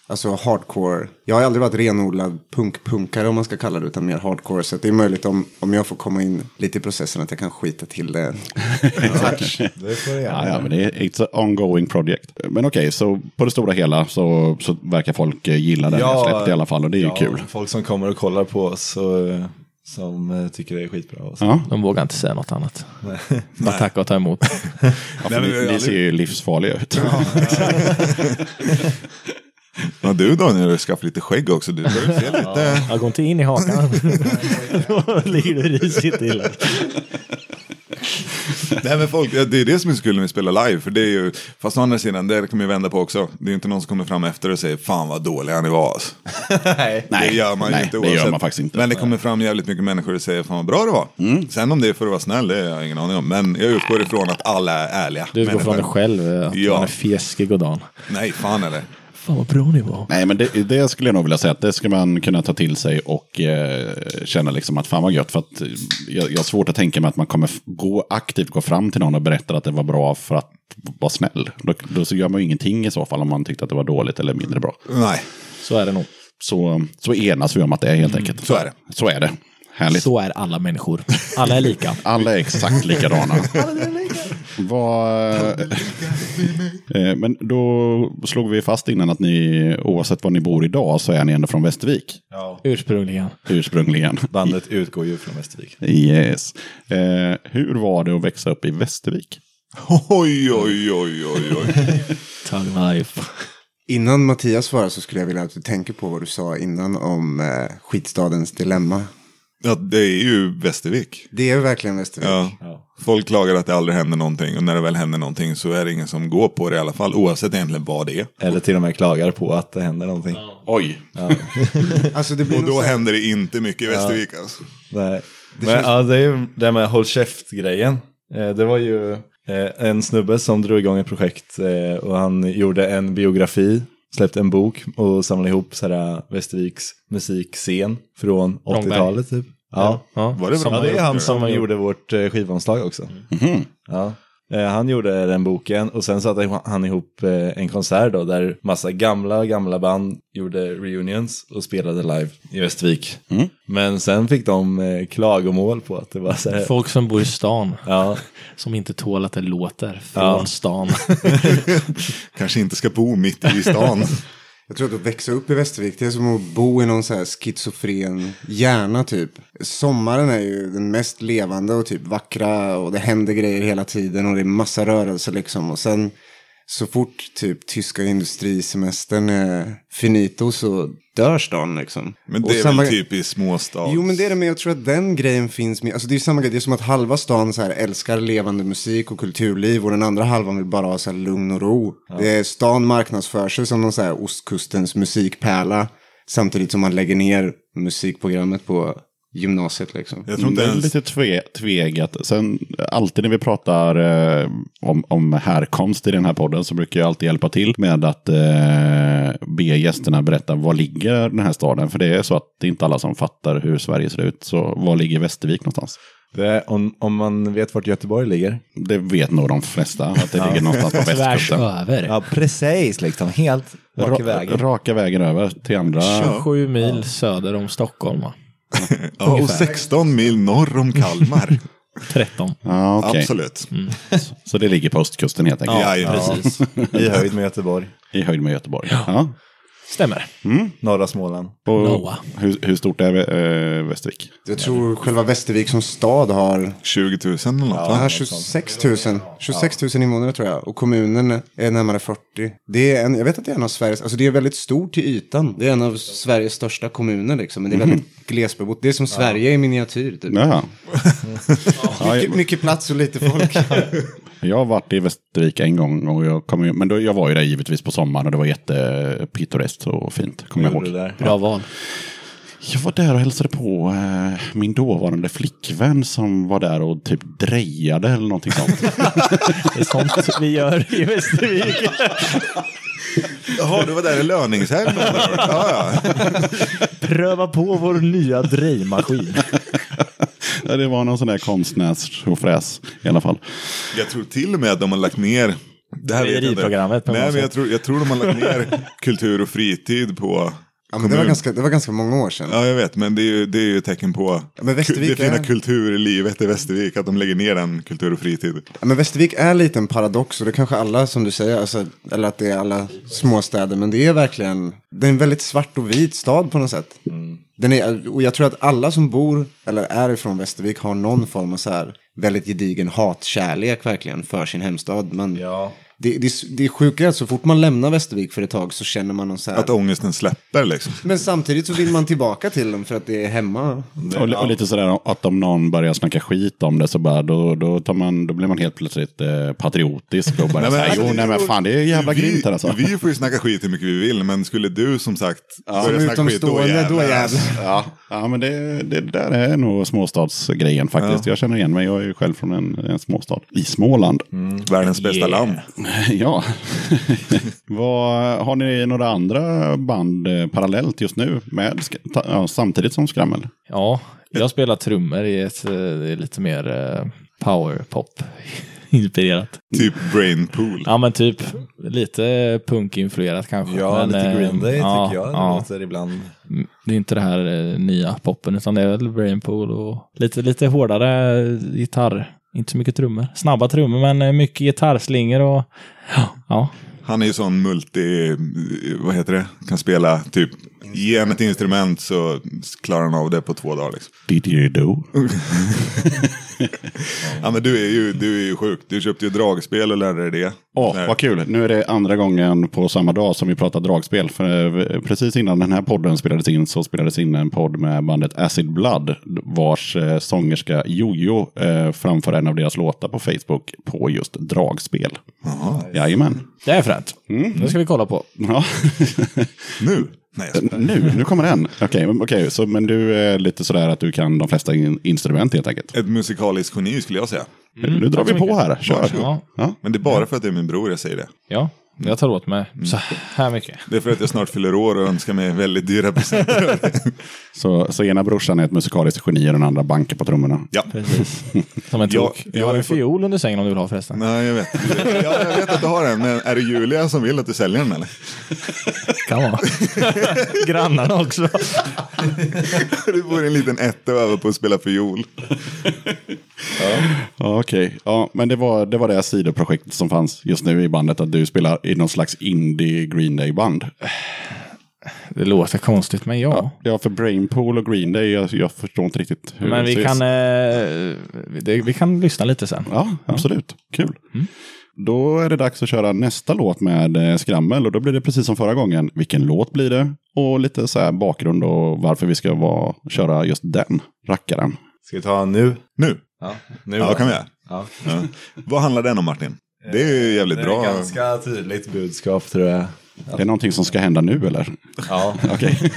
alltså hardcore. Jag har aldrig varit renodlad punk-punkare om man ska kalla det, utan mer hardcore. Så det är möjligt om, om jag får komma in lite i processen att jag kan skita till det. det får Ja, ja, men det är it's an ongoing project. Men okej, så på det stora hela så, så verkar folk eh, gilla den Ja, jag släppt i alla fall och det är ju Ja, kul. Folk som kommer och kollar på oss så, som eh, tycker det är skitbra. Och så. Ja, De vågar inte säga något annat. Bara tacka och ta emot. ja Nej, ni, aldrig- ser ju livsfarliga ut. Ja, du Daniel har skaffat lite skägg också. Du börjar se lite... Jag går inte in i hakan. Då ligger du risigt till. Nej men folk, det är det som är så kul när vi spelar live. För det är ju, fast å andra sidan, det kommer ju vända på också. Det är inte någon som kommer fram efter och säger fan vad dåliga ni var. Nej. det gör man ju nej, inte det gör oavsett. man faktiskt inte. Men det kommer fram jävligt mycket människor och säger fan vad bra det var. Mm. Sen om det är för att vara snäll, det har jag ingen aning om. Men jag utgår ifrån att alla är ärliga Du utgår från dig själv, att Ja. man är fjäskig och dan. Nej, fan eller. Fan vad bra ni var. Nej, men det, det skulle jag nog vilja säga att det ska man kunna ta till sig och eh, känna liksom att fan vad gött. För att eh, jag, jag har svårt att tänka mig att man kommer gå aktivt gå fram till någon och berätta att det var bra för att vara snäll. Då, då så gör man ju ingenting i så fall om man tyckte att det var dåligt eller mindre bra. Nej, Så är det nog. Så, så enas vi om att det är helt enkelt. så är det. Så är det. Härligt. Så är alla människor. Alla är lika. Alla är exakt likadana. Vad, eh, men då slog vi fast innan att ni, oavsett var ni bor idag, så är ni ändå från Västervik. Ja. Ursprungligen. Ursprungligen. Bandet utgår ju från Västervik. Yes. Eh, hur var det att växa upp i Västervik? Oj, oj, oj, oj, oj. Tug life. Innan Mattias svarar så skulle jag vilja att du tänker på vad du sa innan om eh, skitstadens dilemma. Ja, det är ju Västervik. Det är verkligen Västervik. Ja. Ja. Folk klagar att det aldrig händer någonting och när det väl händer någonting så är det ingen som går på det i alla fall oavsett egentligen vad det är. Eller till och med klagar på att det händer någonting. Oj. Alltså det blir Och då så händer det inte mycket i Västervik alltså. Nej. Men ja, det är ju det här med håll käft-grejen. Eh, det var ju eh, en snubbe som drog igång ett projekt eh, och han gjorde en biografi, släppte en bok och samlade ihop så här, Västerviks musikscen från Långberg. 80-talet typ. Ja. ja. Var det Som bra? ja, det är han som han gjorde vårt eh, skivomslag också. Mhm. Ja. Eh, Han gjorde den boken och sen satte han ihop eh, en konsert då där massa gamla, gamla band gjorde reunions och spelade live i Västervik. Mm. Men sen fick de eh, klagomål på att det var så här, Folk som bor i stan. ja, Som inte tål att det låter från Ja. stan. Kanske inte ska bo mitt i stan. Jag tror att att växa upp i Västervik det är som att bo i någon så här schizofren hjärna typ. Sommaren är ju den mest levande och typ vackra och det händer grejer hela tiden och det är massa rörelser liksom. Och sen så fort typ tyska industrisemestern är finito så dör stan liksom. Men Och det är samma- väl typ i småstad. Jo men det är det, men jag tror att den grejen finns med. Alltså det är samma grej, det är som att halva stan så här älskar levande musik och kulturliv och den andra halvan vill bara ha så här lugn och ro. Det är stan marknadsför sig som någon så här ostkustens musikpärla. Samtidigt som man lägger ner musikprogrammet på gymnasiet liksom. Jag tror inte Det är ens... lite tve, tvegat. Sen alltid när vi pratar eh, om, om härkomst i den här podden så brukar jag alltid hjälpa till med att eh, be gästerna berätta var ligger den här staden. För det är så att det är inte alla som fattar hur Sverige ser ut. Så var ligger Västervik någonstans? det är, om, om man vet vart Göteborg ligger. Det vet nog de flesta att det ligger någonstans på västkusten. över. Ja, precis liksom, helt rak i Ra- vägen. Raka vägen över till andra. 27 mil söder om Stockholm va? Ja, och 16 mil norr om Kalmar. 13. Ja, okej. Absolut. Så det ligger på östkusten helt enkelt. Ja, ja, precis. I höjd med Göteborg. I höjd med Göteborg. Ja. Stämmer. Norra Småland. Och Noah. hur, hur stort är eh, Västervik? Jag tror själva Västervik som stad har 20 000 eller något. Ja, va? 26 000. 26 000 invånare tror jag. Och kommunen är närmare 40. Det är en, jag vet att det är en av Sveriges, alltså det är väldigt stort till ytan. Det är en av Sveriges största kommuner liksom. Men det är väldigt glesbebott. Det är som Sverige i miniatyr typ. Jaha. ja, Mycket, mycket plats och lite folk. jag har varit i Västervik en gång, och jag kom ju, men då, jag var ju där givetvis på sommaren och det var jättepittoreskt och fint. Kommer jag ihåg. det där. Bra val. Jag var där och hälsade på eh, min dåvarande flickvän som var där och typ drejade eller någonting sånt. Det är sånt vi gör i Västervik. Jaha, du var där i löningshelgen. ja, ja. Pröva på vår nya drejmaskin. ja, det var någon sån där konstnärsfräs i alla fall. Jag tror till och med att de har lagt ner det här vet jag inte. Nej, men jag tror, jag tror de har lagt ner kultur och fritid på Ja, men det, var ganska, det var ganska många år sedan. Ja, jag vet, men det är ju, det är ju ett tecken på men Västervik det fina är- kulturlivet i Västervik. Att de lägger ner den kultur och fritid. Ja, men Västervik är lite en paradox och det är kanske alla som du säger, alltså, eller att det är alla småstäder, men det är verkligen, det är en väldigt svart och vit stad på något sätt. Den är, och jag tror att alla som bor eller är ifrån Västervik har någon form av så här väldigt gedigen hatkärlek verkligen för sin hemstad. Man, Ja. Det, det, det är sjukt att så fort man lämnar Västervik för ett tag så känner man någon så här. Att ångesten släpper liksom. Men samtidigt så vill man tillbaka till dem för att det är hemma. Och, och lite sådär att om någon börjar snacka skit om det så bara, då, då, tar man, då blir man helt plötsligt eh, patriotisk och bara Nej, men alltså, jo nej men fan det är jävla vi, grymt här alltså. Vi får ju snacka skit hur mycket vi vill, men skulle du som sagt Som börja snacka skit, då utomstående, då jävlar. jävlar. Ja, ja men det, det där är nog småstadsgrejen faktiskt. Jag känner igen mig, jag är ju själv från en, en småstad i Småland. Världens bästa Yeah. land. Ja. Vad, har ni några andra band eh, parallellt just nu med, samtidigt som Skrammel? Ja, jag spelar trummor i ett eh, lite mer eh, powerpop inspirerat. Typ Brainpool. Ja men typ lite punkinfluerat kanske. Ja, men, lite Green Day ja, tycker jag. Det Ja, låter ibland. det är inte det här nya poppen utan det är väl Brainpool och lite, lite hårdare gitarr. Inte så mycket trummor. Snabba trummor men eh, mycket gitarrslingor och ja. Han är ju sån multi, vad heter det, kan spela typ, ge en ett instrument så klarar han av det på två dagar liksom. Didgeridoo. Ja men du är ju, du är ju sjuk, du köpte ju dragspel och lärde dig det. Åh, När- vad kul. Nu är det andra gången på samma dag som vi pratar dragspel. För eh, precis innan den här podden spelades in så spelades in en podd med bandet Acid Blood. Vars eh, sångerska Jojo eh, framför en av deras låtar på Facebook på just dragspel. Jaha. Jajamän. Det är fränt. Det ska vi kolla på. Ja. Nu? Nej, nu, nu kommer den. Okej, men- okej, så, men du är lite sådär att du kan de flesta in, instrument helt enkelt. Ett musikaliskt geni skulle jag säga. nu drar vi på här. Kör. Ja, Ja. Men det är bara för att det är min bror jag säger det. ja, jag tar åt mig så här mycket. Det är för att jag snart fyller år och önskar mig väldigt dyra presenter. Så, så ena brorsan är ett musikaliskt geni och den andra bankar på trummorna. ja. Precis. Som en tok. jag Jag har en fiol under sängen om du vill ha förresten. Nej, jag vet. Ja, jag vet att du har den, men är det Julia som vill att du säljer den eller? Kan vara. Grannarna också. Du bor i en liten etta övar på att spela fiol. Ja, okej. Ja, men det var, det var det sidoprojektet som fanns just nu i bandet. Att du spelar i någon slags indie Green Day-band. Det låter konstigt, men ja. Ja, för Brainpool och Green Day, jag, jag förstår inte riktigt hur Men det vi ses. kan, eh, det, vi kan lyssna lite sen. Ja, absolut. Kul. Då är det dags att köra nästa låt med eh, skrammel. Och då blir det precis som förra gången. Vilken låt blir det? Och lite så bakgrund och varför vi ska vara, köra just den rackaren. Ska vi ta nu? Nu? Ja, nu Ja, kan vi göra. Ja. Ja. Vad handlar den om Martin? Det är ju jävligt Det är bra. ett ganska tydligt budskap tror jag. Det är någonting som ska hända nu eller? Ja. Okej.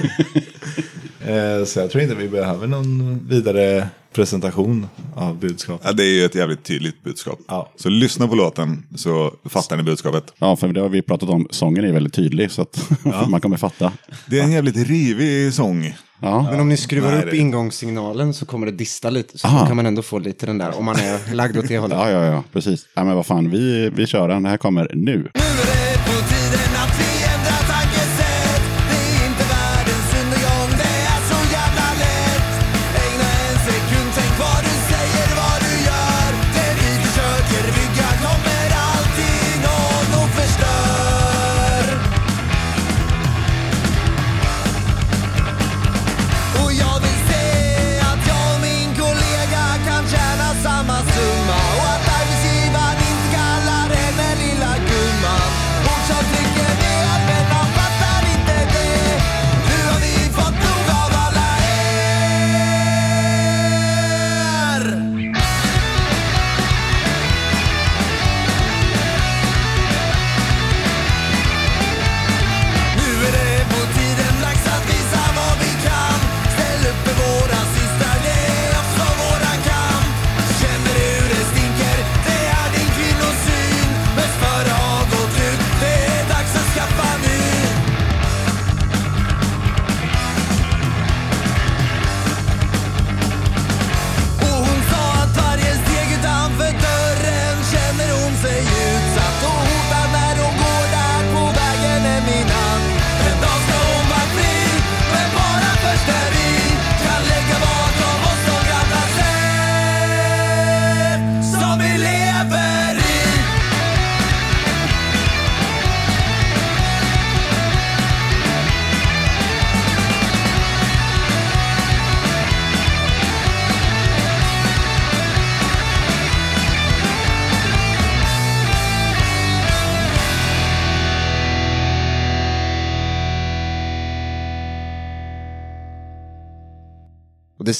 Eh, Så jag tror inte vi behöver någon vidare presentation av budskapet. Ja, det är ju ett jävligt tydligt budskap. Ja. Så lyssna på låten så fattar ni budskapet. Ja, för det har vi pratat om. Sången är väldigt tydlig så att man kommer fatta. Det är en jävligt rivig sång. Ja, Men om ni skruvar Nej, upp det- ingångssignalen så kommer det dista lite. Så Aha. kan man ändå få lite den där, om man är lagd åt det hållet. ja, ja, ja precis. Ja, men vad fan, vi, vi kör den. Det här kommer nu. Nu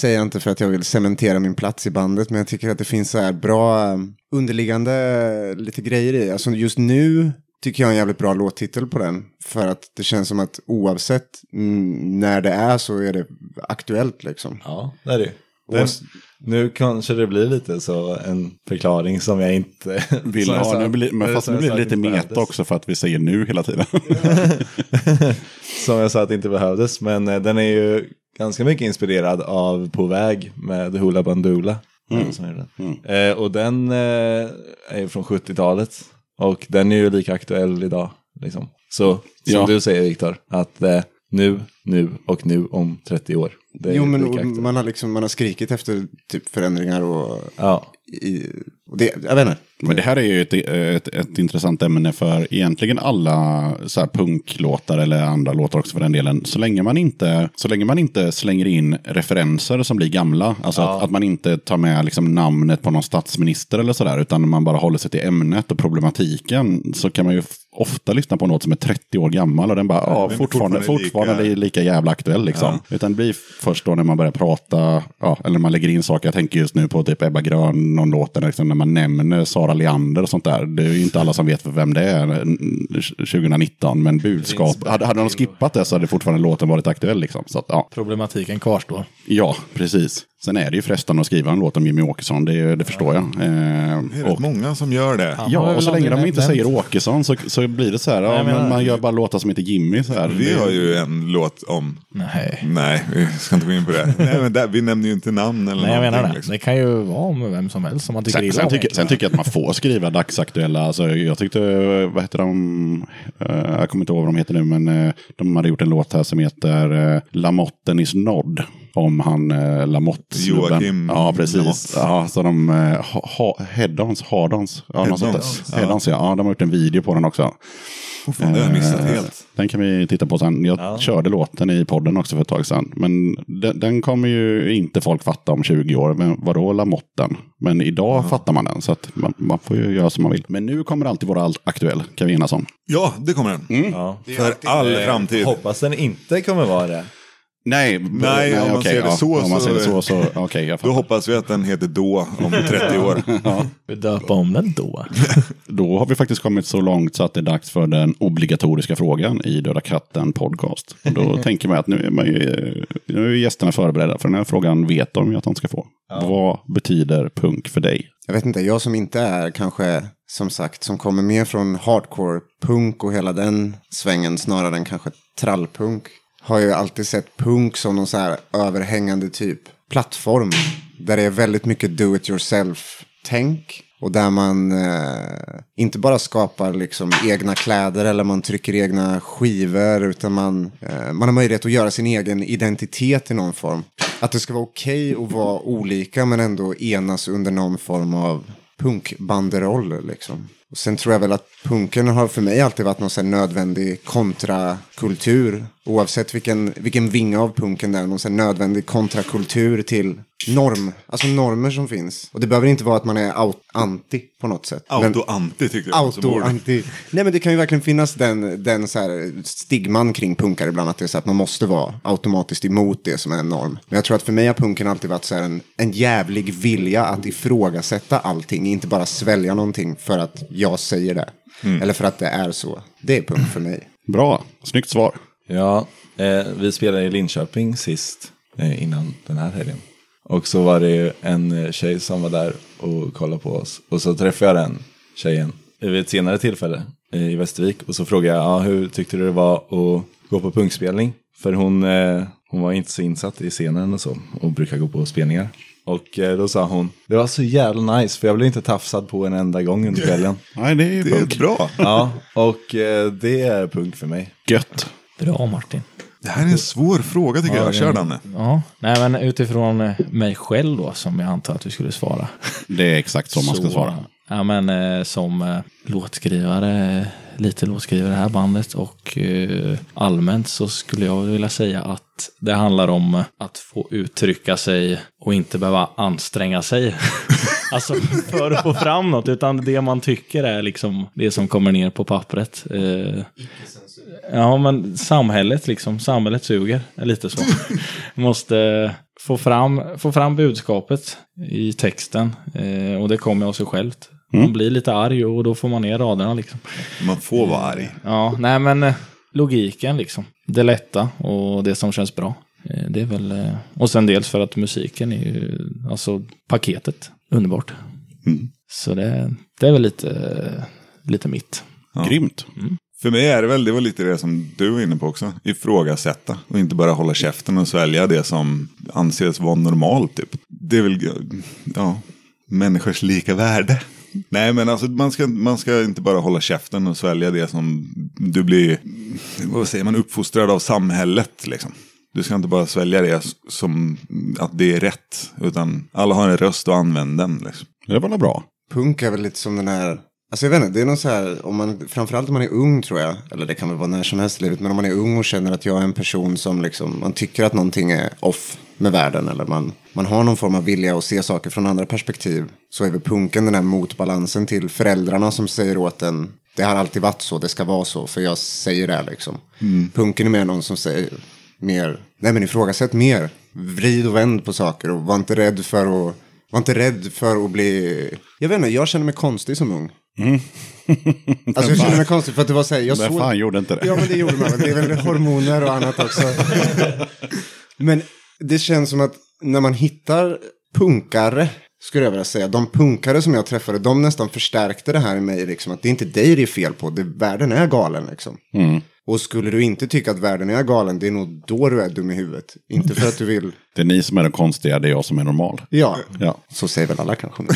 säger jag inte för att jag vill cementera min plats i bandet, men jag tycker att det finns så här bra eh, underliggande eh, lite grejer i. Alltså just nu tycker jag är en jävligt bra låttitel på den. För att det känns som att oavsett när det är så är det aktuellt liksom. Ja, det är det. Den, nu kanske det blir lite så en förklaring som jag inte Vill ha, sa- nu blir, men fast nu blir det lite meta också för att vi säger nu hela tiden. Som jag sa att det inte behövdes, men eh, den är ju ganska mycket inspirerad av På väg med Hoola Bandoola. Mm. Den. Eh, och den eh, är från 70-talet. Och den är ju lika aktuell idag. Liksom. Så som Ja. du säger Viktor, att eh, nu, nu och nu om 30 år. Jo, men man har, liksom, man har skrikit efter typ förändringar och, Ja, i, och det, jag vet inte. Men det här är ju ett, ett, ett intressant ämne för egentligen alla så här punklåtar eller andra låtar också för den delen. Så länge man inte, så länge man inte slänger in referenser som blir gamla. Alltså att, att man inte tar med liksom namnet på någon statsminister eller sådär. Utan man bara håller sig till ämnet och problematiken. Så kan man ju ofta lyssna på något som är 30 år gammal. Och den bara, ja, men fortfarande, fortfarande fortfarande, lika- lika... jävla aktuell liksom. Utan det blir först då när man börjar prata, ja, eller när man lägger in saker. Jag tänker just nu på typ Ebba Grön, någon låt där liksom, när man nämner Sara Leander och sånt där. Det är ju inte alla som vet vem det är mm, 2019, men budskap. Hade, hade de skippat det så hade fortfarande låten varit aktuell liksom. Så att, ja. Problematiken kvarstår. ja, precis. Sen är det ju frestande att skriva en låt om Jimmy Åkesson, det, det förstår jag. Eh, Det är rätt och, många som gör det. ja, och så länge de inte säger Åkesson så, så blir det så här, ja, men man gör bara låtar som heter Jimmy. Så här. Vi Det- har ju en låt om... Nej. Nej, vi ska inte gå in på det. Nej, men där, vi nämner ju inte namn eller Nej, jag menar det. Liksom. Det kan ju vara med vem som helst som man tycker Sen, illa sen, om tycker, sen tycker jag att man får skriva dagsaktuella. Alltså, jag tyckte, vad heter de, Eh, jag kommer inte ihåg vad de heter nu, men eh, de hade gjort en låt här som heter Lamotten is nod. Om han uh, Lamotte Joakim Ja, precis. Lamotte. Ja, så de, uh, ha, Headons, Hardons. Ja, något sånt Head-ons, där. Head-ons, ja. ja. De har gjort en video på den också. Oh, fan, det har jag missat Eh, helt. Den kan vi titta på sen. Jag Ja. körde låten i podden också för ett tag sedan. Men den, den kommer ju inte folk fatta om 20 år. Men vadå Lamotten? Men idag fattar man den. Så att man, man får ju göra som man vill. Men nu kommer alltid vara allt aktuell. Kan vi enas om. Ja, det kommer den. ja. För all Eh, framtid. Hoppas den inte kommer vara det. Nej, Nej, om man ser det ja. så Om man så- ser det så, så okej, jag Då hoppas vi att den heter Då om 30 år. Vi döpa om den då. Då har vi faktiskt kommit så långt så att det är dags för den obligatoriska frågan i Döda katten podcast. Och då tänker man att nu är, man ju, nu är gästerna förberedda för den här frågan vet de ju att de ska få. Vad betyder punk för dig? Jag vet inte, jag som inte är kanske, som sagt, som kommer mer från hardcore punk och hela den svängen snarare än kanske trallpunk. Har ju alltid sett punk som någon så här överhängande typ plattform. Där det är väldigt mycket do it yourself-tänk. Och där man eh, inte bara skapar liksom egna kläder eller man trycker egna skivor. Utan man, eh, man har möjlighet att göra sin egen identitet i någon form. Att det ska vara okej att vara olika men ändå enas under någon form av punkbanderoll. Liksom. Och sen tror jag väl att punken har för mig alltid varit någon sån nödvändig kontrakultur. Oavsett vilken, vilken vinge av punken det är, någon sån nödvändig kontrakultur till norm, alltså normer som finns. Och det behöver inte vara att man är out, anti på något sätt. Auto-anti tyckte jag. som Auto, ord. anti. Nej men det kan ju verkligen finnas den, den så här stigman kring punkar ibland. Att det är så att man måste vara automatiskt emot det som är en norm. Men jag tror att för mig har punken alltid varit så här en, en jävlig vilja att ifrågasätta allting. Inte bara svälja någonting för att jag säger det. Eller för att det är så. Det är punk för mig. Bra, snyggt svar. Ja, eh, vi spelade i Linköping sist eh, innan den här helgen. Och så var det en eh, tjej som var där och kollade på oss. Och så träffade jag den tjejen vid ett senare tillfälle eh, i Västervik. Och så frågade jag, ja, hur tyckte du det var att gå på punkspelning? För hon, eh, hon var inte så insatt i scenen och så. Och brukar gå på spelningar. Och eh, då sa hon, det var så jävla nice för jag blev inte tafsad på en enda gång under kvällen. Nej, det är ju Det är bra. ja, och eh, det är punk för mig. Gött. Bra Martin. Det här är en svår fråga tycker jag. Kör Danne. Ja, nej men utifrån eh, mig själv då som jag antar att du skulle svara. Det är exakt så man ska svara. Ja men eh, som eh, låtskrivare, lite låtskrivare i det här bandet och eh, allmänt så skulle jag vilja säga att det handlar om att få uttrycka sig och inte behöva anstränga sig. alltså för att få fram något, utan det man tycker är liksom det som kommer ner på pappret. Eh, Ja, men samhället liksom, samhället suger, är lite så. Måste få fram, få fram budskapet i texten. Eh, och det kommer av sig självt. Man blir lite arg och då får man ner raderna liksom. Man får vara arg. Ja, nej men eh, logiken liksom. Det lätta och det som känns bra. Eh, Det är väl, eh, och sen dels för att musiken är ju, alltså paketet, underbart. Mm. Så det, det är väl lite, lite mitt. Grymt. För mig är det väl, det var lite det som du var inne på också. Ifrågasätta och inte bara hålla käften och svälja det som anses vara normalt. Typ. Det är väl, ja, människors lika värde. Nej men alltså man ska, man ska inte bara hålla käften och svälja det som du blir, vad säger man, uppfostrad av samhället liksom. Du ska inte bara svälja det som att det är rätt. Utan alla har en röst och använd den. Liksom. Det var bra. Punk är väl lite som den här, alltså jag vet inte, det är någon så här, om man, framförallt om man är ung tror jag, eller det kan väl vara när som helst i livet, men om man är ung och känner att jag är en person som liksom, man tycker att någonting är off med världen, eller man, man har någon form av vilja att se saker från andra perspektiv, så är väl punken den här motbalansen till föräldrarna som säger åt en, det har alltid varit så, det ska vara så, för jag säger det liksom. Punken är mer någon som säger mer, nej men ifrågasätt mer, vrid och vänd på saker och var inte rädd för att var inte rädd för att bli... Jag vet inte, jag känner mig konstig som ung. Alltså jag känner mig konstig för att det var så här, jag såg... fan gjorde inte det? Ja men det gjorde man det är väl hormoner och annat också. men det känns som att när man hittar punkare, skulle jag vilja säga, de punkare som jag träffade, de nästan förstärkte det här i mig, liksom, att det är inte dig det är fel på, det, världen är galen liksom. Och skulle du inte tycka att världen är galen, det är nog då du är dum i huvudet. Inte för att du vill... Det är ni som är de konstiga, det är jag som är normal. Ja, Ja. så säger väl alla kanske.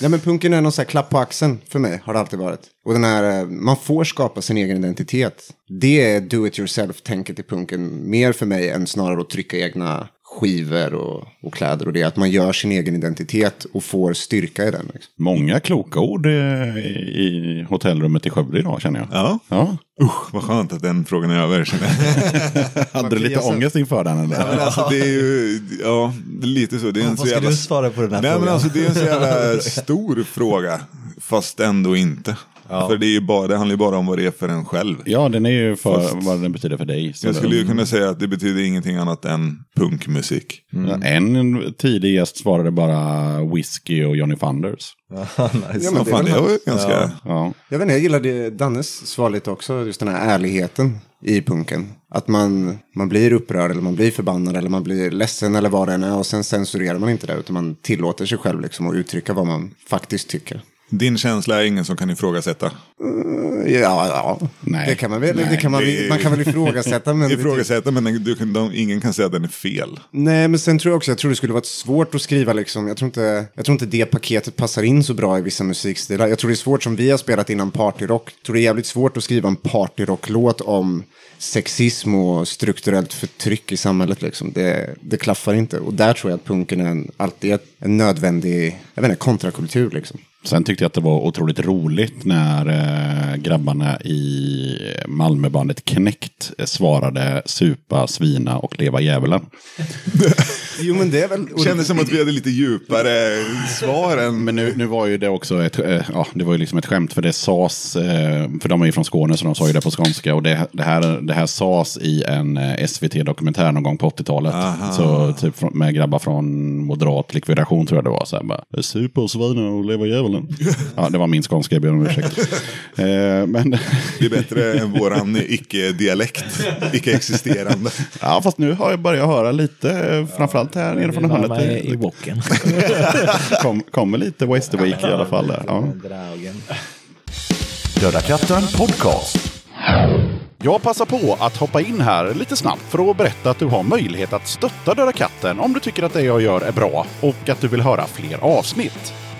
Nej men punken är någon så här klapp på axeln för mig, har det alltid varit. Och den här, eh, man får skapa sin egen identitet. Det är do it yourself-tänket i punken mer för mig än snarare att trycka egna skivor och, och kläder och det. Att man gör sin egen identitet och får styrka i den. Liksom. Många kloka ord eh, i hotellrummet i Skövde idag känner jag. Ja, Ja. usch vad skönt att den frågan är över. känner jag. Hade du lite ångest inför den eller? Men alltså det är ju, ja, det är lite så. Det är en så Vad ska jävla... du svara på den här Nej men frågan? alltså det är en så jävla stor fråga. Fast ändå inte. För det, är ju bara, det handlar ju bara om vad det är för en själv. Ja, den är ju för Fast- vad den betyder för dig. Så Jag skulle ju kunna säga att det betyder ingenting annat än punkmusik. Ja, En tidig gäst svarade bara whisky och Johnny Thunders. nice. Ja, men det är fan, det var ju ganska... Ja. Ja. Jag vet inte, jag gillade Dannes svar lite också, just den här ärligheten i punken. Att man, man blir upprörd eller man blir förbannad eller man blir ledsen eller vad det än är och sen censurerar man inte det utan man tillåter sig själv liksom att uttrycka vad man faktiskt tycker. Din känsla är ingen som kan ifrågasätta. Ja, ja. Nej. Det kan man väl, det kan man, det- man kan väl ifrågasätta. Men Ifrågasätta men du de, ingen kan säga att den är fel. Nej, men sen tror jag också, jag tror det skulle vara svårt att skriva liksom, jag tror, inte, jag tror inte det paketet passar in så bra i vissa musikstilar. Jag tror det är svårt som vi har spelat innan partyrock, jag tror det är jävligt svårt att skriva en partyrocklåt om sexism och strukturellt förtryck i samhället liksom. Det, det klaffar inte. Och där tror jag att punken är en, alltid en nödvändig, jag vet inte, kontrakultur liksom. Sen tyckte jag att det var otroligt roligt när eh, grabbarna i Malmöbandet Knäckt svarade supa, svina och leva djävulen. Jo, men det är väl... Det kändes som att vi hade lite djupare svar än... Men nu, nu var ju det också ett, eh, ja, det var ju liksom ett skämt för det sades, eh, för de är ju från Skåne så de sa ju det på skånska och det, det, här, det här sades i en eh, SVT-dokumentär någon gång på 80-talet. Så typ med grabbar från moderat likvidation tror jag det var. Så här, bara, Supa och svina och leva djävulen. Ja, det var min skånska, jag ber om ursäkt. eh, men Det är bättre än våran icke-dialekt. Icke-existerande. ja, fast nu har jag börjat höra lite, eh, framförallt här nere från hörnet. I, i bocken. kom, kommer lite Westerweek i alla fall. Där. Ja. Döda katten podcast. Jag passar på att hoppa in här lite snabbt för att berätta att du har möjlighet att stötta Döda katten om du tycker att det jag gör är bra och att du vill höra fler avsnitt.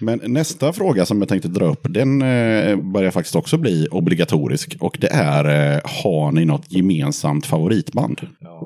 Men nästa fråga som jag tänkte dra upp, den eh, börjar faktiskt också bli obligatorisk. Och det är, eh, har ni något gemensamt favoritband?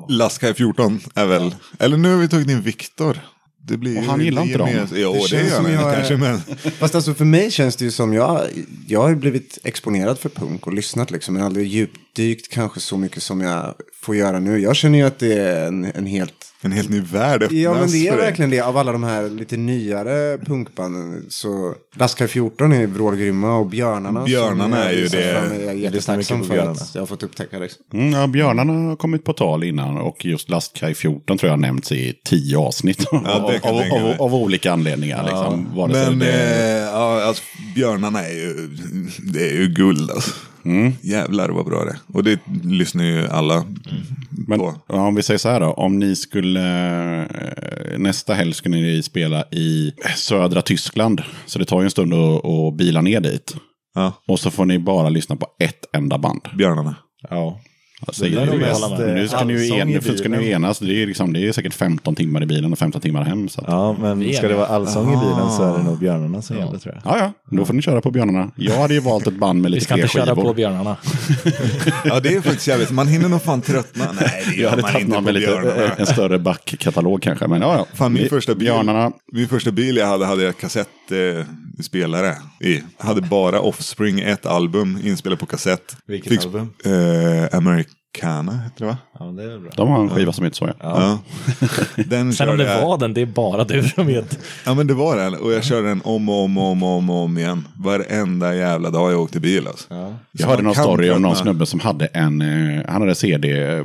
Laskaj 14 är väl, eller nu har vi tagit in Viktor. Det blir Och han gillar inte dem. Jo, Det det, känns gör han jag kanske, men Fast alltså för mig känns det ju som jag, jag har ju blivit exponerad för punk och lyssnat liksom. Men aldrig djupdykt kanske så mycket som jag får göra nu. Jag känner ju att det är en, en helt en helt ny värld öppnas Ja men det är verkligen det. Av alla de här lite nyare punkbanden så Laskar 14 är vrålgrymma och Björnarna. Björnarna är ju det. är Jag är jättetacksam för att jag har fått upptäcka det. Mm, ja, björnarna har kommit på tal innan och just Lastkaj 14 tror jag har nämnts i tio avsnitt. Ja, av, av, av, av olika anledningar. Liksom. Vare sig Men det, eh, ja, alltså, björnarna är ju, det är ju guld alltså. Mm. Jävlar vad bra det. Och det lyssnar ju alla Men på. om vi säger så här då, om ni skulle eh, nästa helg skulle ni spela i södra Tyskland. Så det tar ju en stund att, att bila ner dit. Ja, Och så får ni bara lyssna på ett enda band. björnarna. Ja. Alltså, Det är nu, mest, nu ska ni ju en, ska ni enas. Det är, liksom, det är säkert 15 timmar i bilen och 15 timmar hem. Så att, ja. Ja, men Vi ska det vara allsång i bilen så är det nog björnarna som gäller tror jag. ja, då får ni köra på björnarna. Jag hade ju valt ett band med Vi lite ska fler inte köra skivor. på björnarna. Ja, det är faktiskt jävligt. Man hinner nog fan tröttna. Nej, det Jag gör hade man tagit inte på med lite, björnarna. en större backkatalog kanske. Men ja, ja. Fan, min Vi- första bil, Björnarna. min första bil jag hade, hade jag kassettspelare i. Hade bara Offspring, ett album inspelat på kassett. Vilket Fick- album? Eh, Americana heter det va? Ja, det är bra. De har en skiva som heter så ja. Ja. Den Sen om körde det jag- var den, det är bara du som vet. Ja men det var den. Och jag körde den om och om och om, och om, och om igen. Varenda jävla dag jag åkte bil alltså. Ja. Jag hörde någon story om någon snubbe som hade en, eh, han hade CD, eh,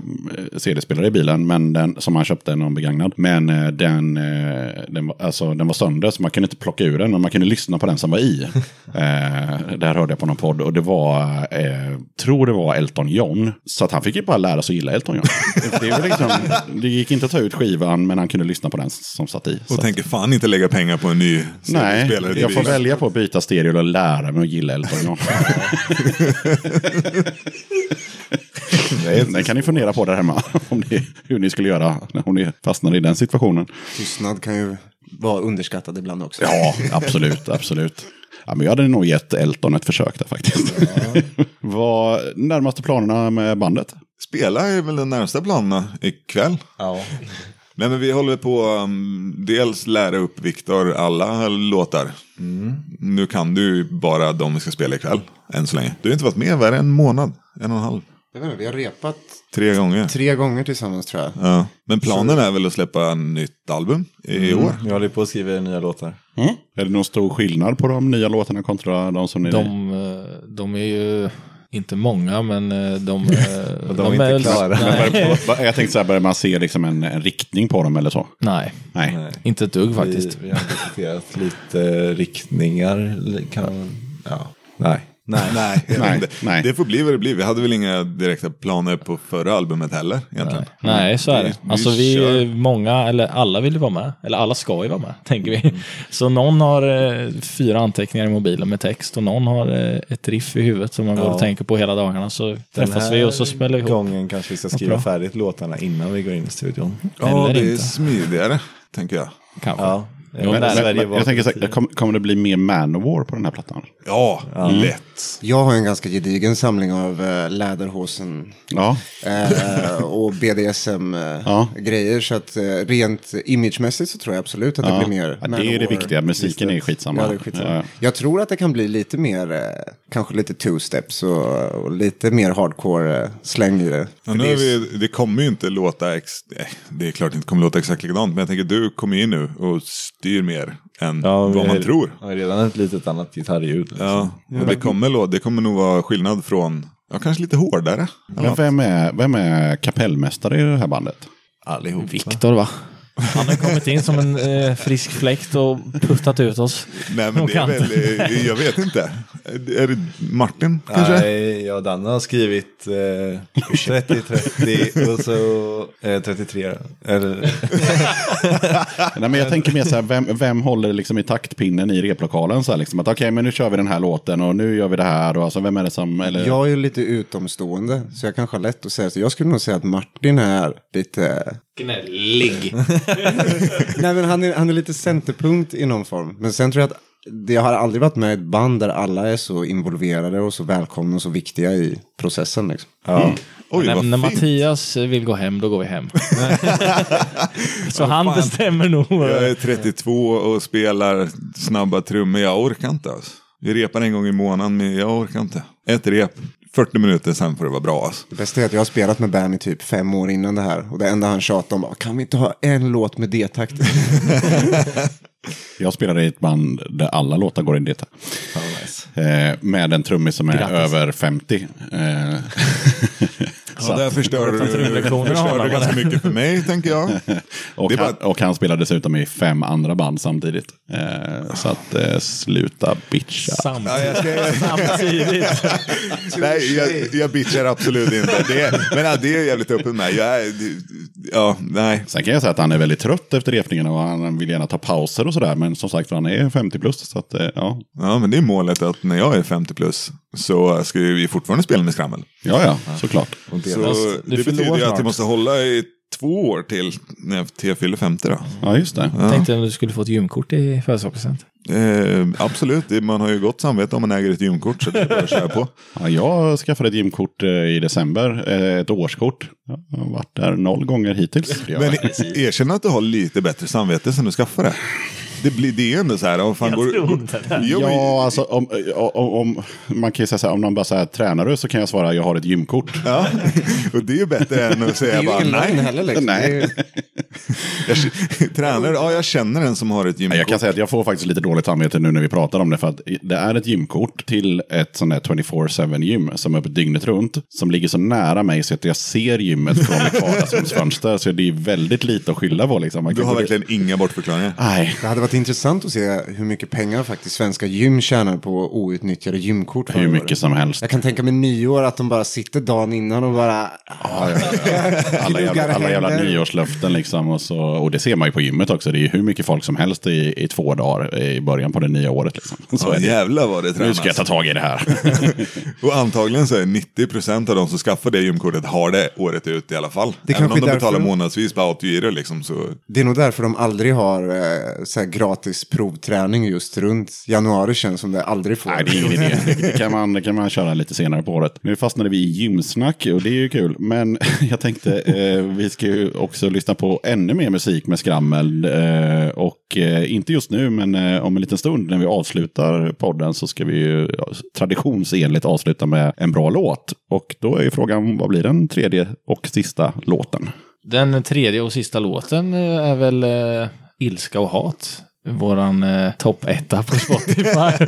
CD-spelare i bilen, men den, som han köpte någon begagnad. Men eh, den, eh, den, var, alltså, den var sönder så man kunde inte plocka ur den, men man kunde lyssna på den som var i. eh, där hörde jag på någon podd och det var, eh, tror det var Elton John. Så att han fick ju bara lära sig att gilla Elton John. det, är väl liksom, det gick inte att ta ut skivan, men han kunde lyssna på den som satt i. Och att- tänker fan inte lägga pengar på en ny Nej, CD-spelare till jag får välja på att byta stereo och lära mig att gilla Elton John. Den kan ni fundera på där hemma. Om ni, hur ni skulle göra om ni fastnar i den situationen. Tystnad kan ju vara underskattad ibland också. Ja, absolut, absolut. Ja, men jag hade nog gett Elton ett försök där faktiskt. Vad närmaste planerna med bandet? Spela är väl den närmsta planerna ikväll. Ja. Nej men vi håller på um, dels lära upp Viktor alla låtar. Nu kan du ju bara de vi ska spela ikväll. Än så länge. Du har inte varit med, vad är det? En månad? En och en halv? Jag vet inte, vi har repat Tre gånger. tre gånger tillsammans tror jag. Ja. Men planen är väl att släppa en nytt album i år. Jag håller på att skriva nya låtar. Mm. Är det någon stor skillnad på de nya låtarna kontra de som ni... De, eh, de är ju inte många, men eh, de, eh, de är inte klara. Nej. Jag tänkte så här, börjar man se liksom en, en riktning på dem eller så? Nej, Nej. Nej. inte ett dugg faktiskt. Vi, vi har diskuterat lite riktningar. Kan, ja. Nej. Nej, nej, Nej, nej. det får bli vad det blir. Vi hade väl inga direkta planer på förra albumet heller egentligen. Nej, så är det. Vi- alltså vi, kör. många, eller alla vill ju vara med. Eller alla ska ju vara med, tänker vi. Så någon har eh, fyra anteckningar i mobilen med text och någon har eh, ett riff i huvudet som man går Ja. och tänker på hela dagarna. Så Den träffas vi och så spelar vi ihop. gången kanske vi ska skriva färdigt låtarna innan vi går in i studion. Ja, Eller det är inte. smidigare, tänker jag. Kanske. Ja. Men, där men, men, var jag tänker så här, kommer, kommer det bli mer Manowar på den här plattan? Ja, lätt. Jag har en ganska gedigen samling av uh, läderhosen Ja. eh, och BDSM-grejer. Så att eh, rent imagemässigt så tror jag absolut att det Ja. blir mer. Ja, det är det Manowar viktiga. Musiken är skitsamma. Ja, är skitsamma. Ja. Jag tror att det kan bli lite mer, eh, kanske lite two-steps och, och lite mer hardcore eh, släng i det. Ja, nu det vi, det kommer ju inte låta, ex, eh, det är klart det inte kommer låta exakt likadant, men jag tänker du kommer in nu och styr mer än Ja, vad man har- tror. har redan ett litet annat gitarrljud. Liksom. Ja, och det kommer, det kommer nog vara skillnad från, ja kanske lite hårdare. Men vem är, vem är kapellmästare i det här bandet? Allihop. Viktor va? Han har kommit in som en eh, frisk fläkt och puttat ut oss. Nej men det är väl, eh, jag vet inte. Är det Martin kanske? Nej, jag och Danne har skrivit eh, 30, 30 och så eh, 33. Eller, Nej, men jag tänker mer så här, vem, vem håller liksom i taktpinnen i replokalen? Så här, liksom, att okej, men nu kör vi den här låten och nu gör vi det här. Och alltså, vem är det som... Eller... Jag är ju lite utomstående, så jag kanske har lätt att säga så. Jag skulle nog säga att Martin är lite... Gnällig. Nej, men han är, han är lite centerpunkt i någon form. Men sen tror jag att det har aldrig varit med ett band där alla är så involverade och så välkomna och så viktiga i processen. Liksom. ja. Oj, när, när. Mattias vill gå hem, då går vi hem. Så han bestämmer nog. Jag är 32 och spelar snabba trummor. Jag orkar inte alltså. Vi repar en gång i månaden, men jag orkar inte. Ett rep, 40 minuter, sen får det vara bra alltså. Det bästa är att jag har spelat med Bern i typ fem år innan det här. Och det enda han tjatar om var, kan vi inte ha en låt med D-takt? Jag spelar i ett band där alla låtar går i detta. Ja, nice. Eh, med en trummis som är Grattis. över 50. Eh, Så där förstör du förstör du ganska mycket för mig, tänker jag. och, Det är han, bara- och han spelar dessutom i fem andra band samtidigt. Eh, så att eh, sluta bitcha. Samtidigt. Samtidigt. Nej, jag, jag bitchar absolut inte. Det är, men ja, det är jag jävligt öppen med. Jag är, ja, nej. Sen kan jag säga att han är väldigt trött efter repningarna och han vill gärna ta pauser och sådär. Men som sagt, han är 50 plus. Så att, eh, ja. Ja, men det är målet att när jag är 50 plus så ska vi fortfarande spela med skrammel. ja, ja, såklart. Så det betyder ju att jag måste hålla i två år till när jag fyller 50 då. Ja, just det. Jag tänkte att du skulle få ett gymkort i födelsedagspresent. Eh, absolut, man har ju gott samvete om man äger ett gymkort så det är bara att köra på. Ja, jag skaffade ett gymkort eh, i december. Eh, ett årskort. Jag har varit där noll gånger hittills. Men erkänn att du har lite bättre samvete sen du skaffade det. Det, blir, det är ändå så här, vad fan Jag går inte det. Jo, men- Ja, alltså om, om, om man kan ju säga så här, om någon bara säger tränar du så kan jag svara jag har ett gymkort. Ja, och det är ju bättre än att säga bara nej. heller liksom. Nej. Tränar, ja jag känner en som har ett gymkort. Jag kan säga att jag får faktiskt lite dåligt samvete nu när vi pratar om det. För att det är ett gymkort till ett sånt där 24-7 gym som är öppet dygnet runt. Som ligger så nära mig så att jag ser gymmet från mitt vardagsrumsfönster. Så det är väldigt lite att skylla på. Liksom. Du har verkligen inga bortförklaringar. Nej, Det hade varit intressant att se hur mycket pengar faktiskt svenska gym tjänar på outnyttjade gymkort. hur mycket år. som helst. Jag kan tänka mig nyår att de bara sitter dagen innan och bara... Ja, ja, ja. Alla, jävla, alla jävla nyårslöften liksom. Och, så, och det ser man ju på gymmet också. Det är ju hur mycket folk som helst i, i två dagar i början på det nya året. Liksom. Så Ja, jävlar vad det Nu tränas. ska jag ta tag i det här. Och antagligen så är 90% av de som skaffar det gymkortet har det året ut i alla fall. Det Även om de betalar därför- månadsvis på autogiro liksom så. Det är nog därför de aldrig har eh, så här gratis provträning just runt januari känns som det aldrig får. Nej, det är ingen idé. Det, det, kan man, det kan man köra lite senare på året. Nu fastnade vi i gymsnack och det är ju kul. Men jag tänkte, eh, vi ska ju också lyssna på ännu mer musik med skrammel. Eh, och eh, inte just nu, men eh, om en liten stund när vi avslutar podden så ska vi ju traditionsenligt avsluta med en bra låt. Och då är ju frågan, vad blir den tredje och sista låten? Den tredje och sista låten eh, är väl eh, Ilska och hat. Våran eh, topp etta på Spotify.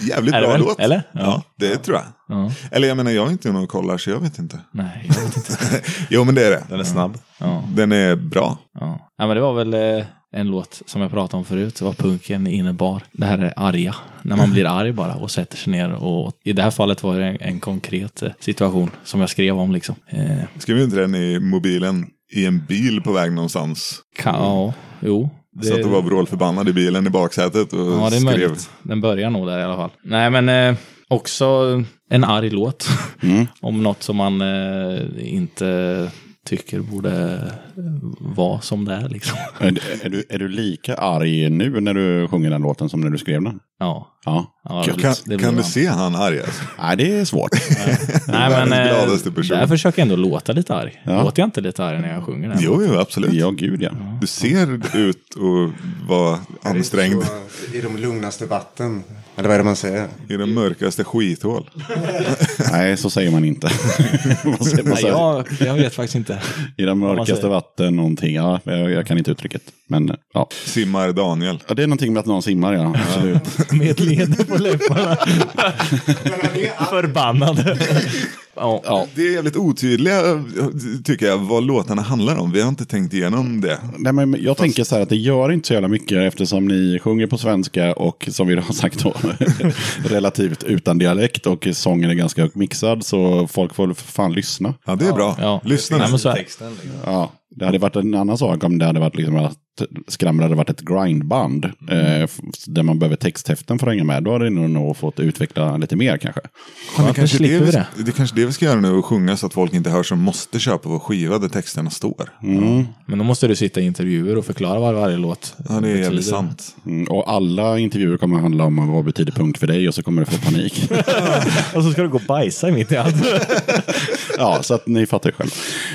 Jävligt bra väl? låt. Eller? Ja, Ja. det tror jag. ja. Eller jag menar, jag är inte inne och kollar så jag vet inte. Nej, jag vet inte. Jo, men det är det. Den är snabb. Ja, Den är bra. ja. ja, men det var väl eh, en låt som jag pratade om förut. vad punken innebar. Det här är arga. När man blir arg bara och sätter sig ner. Och i det här fallet var det en, en konkret eh, situation som jag skrev om. Liksom. Eh, Skrev du inte den i mobilen i en bil på väg någonstans? ka- ja, jo. Så att du var vrålförbannad i bilen i baksätet och Ja, det är skrev. möjligt. Den börjar nog där i alla fall. Nej, men eh, också en arg låt. Mm. Om något som man eh, inte tycker borde vara som det är liksom. Är, är, du, är du lika arg nu när du sjunger den låten som när du skrev den? Ja. Ja. ja Kan, det kan du se han arg alltså? Nej, det är svårt. Nej, men eh, gladaste person. där försöker jag ändå låta lite arg. Ja. Låter jag inte lite arg när jag sjunger den? Jo, jo, absolut. Ja, gud ja. Du ser ut att vara ansträngd Så, I de lugnaste vatten. Eller vad är det man säger? i de mörkaste skithål. Nej, så säger man inte. Man säger- man Nej, säger- jag, jag vet faktiskt inte. I de mörkaste vatten, någonting. Ja, jag, jag kan inte uttrycket. Men ja. Simmar Daniel. ja, det är någonting med att någon simmar, ja. Absolut. Med ett leende på läpparna. Förbannad. ja. Ja. Det är jävligt otydliga, tycker jag, vad låtarna handlar om. Vi har inte tänkt igenom det. Nej, men jag tänker så här att det gör inte så jävla mycket eftersom ni sjunger på svenska och som vi har sagt då relativt utan dialekt och sången är ganska mixad så folk får för fan lyssna. Ja, det är bra. ja. Lyssna Nej, men så liksom. Ja, det hade varit en annan sak om det hade varit liksom att Skrammer hade varit ett grindband eh, f- där man behöver texthäften för att hänga med. Då hade ni nog fått utveckla lite mer kanske. Ja, det, kanske det, vi det. det kanske det vi ska göra nu och sjunga så att folk inte hör som måste köpa vår skiva där texterna står. Mm. Men då måste du sitta i intervjuer och förklara vad varje låt Ja, det är jävligt betyder. sant. Mm, och alla intervjuer kommer att handla om vad betyder punkt för dig och så kommer du få panik. Och så ska du gå och bajsa mitt i allt. ja, så att ni fattar själv.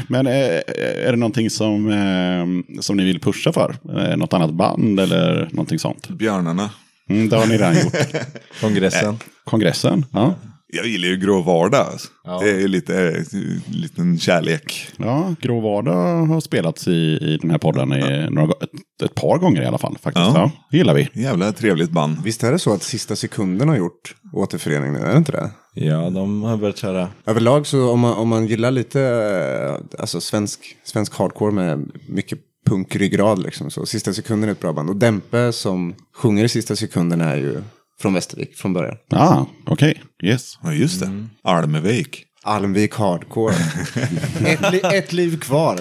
Men eh, är det någonting som, eh, som ni vill pusha för? Eh, något annat band eller någonting sånt? Björnarna. Mm, det har ni redan gjort. Kongressen. Kongressen? Ja. Jag gillar ju Grå Vardag. alltså. Ja. Det är ju lite, eh, liten kärlek. Ja, Grå Vardag har spelats i, i den här podden i några, ett, ett par gånger i alla fall. Faktiskt. Ja. Ja. det gillar vi. Jävla trevligt band. Visst är det så att sista sekunden har gjort återförening nu? Är det inte det? Ja, de har börjat köra. Överlag så om man, om man gillar lite eh, alltså svensk, svensk hardcore med mycket punkryggrad liksom så sista sekunden är ett bra band. Och Dempe som sjunger i sista sekunden är ju från Västervik från början. Ah, okej. Yes. Ja, just det. Almevik. Almvik Hardcore. ett, li, ett liv kvar.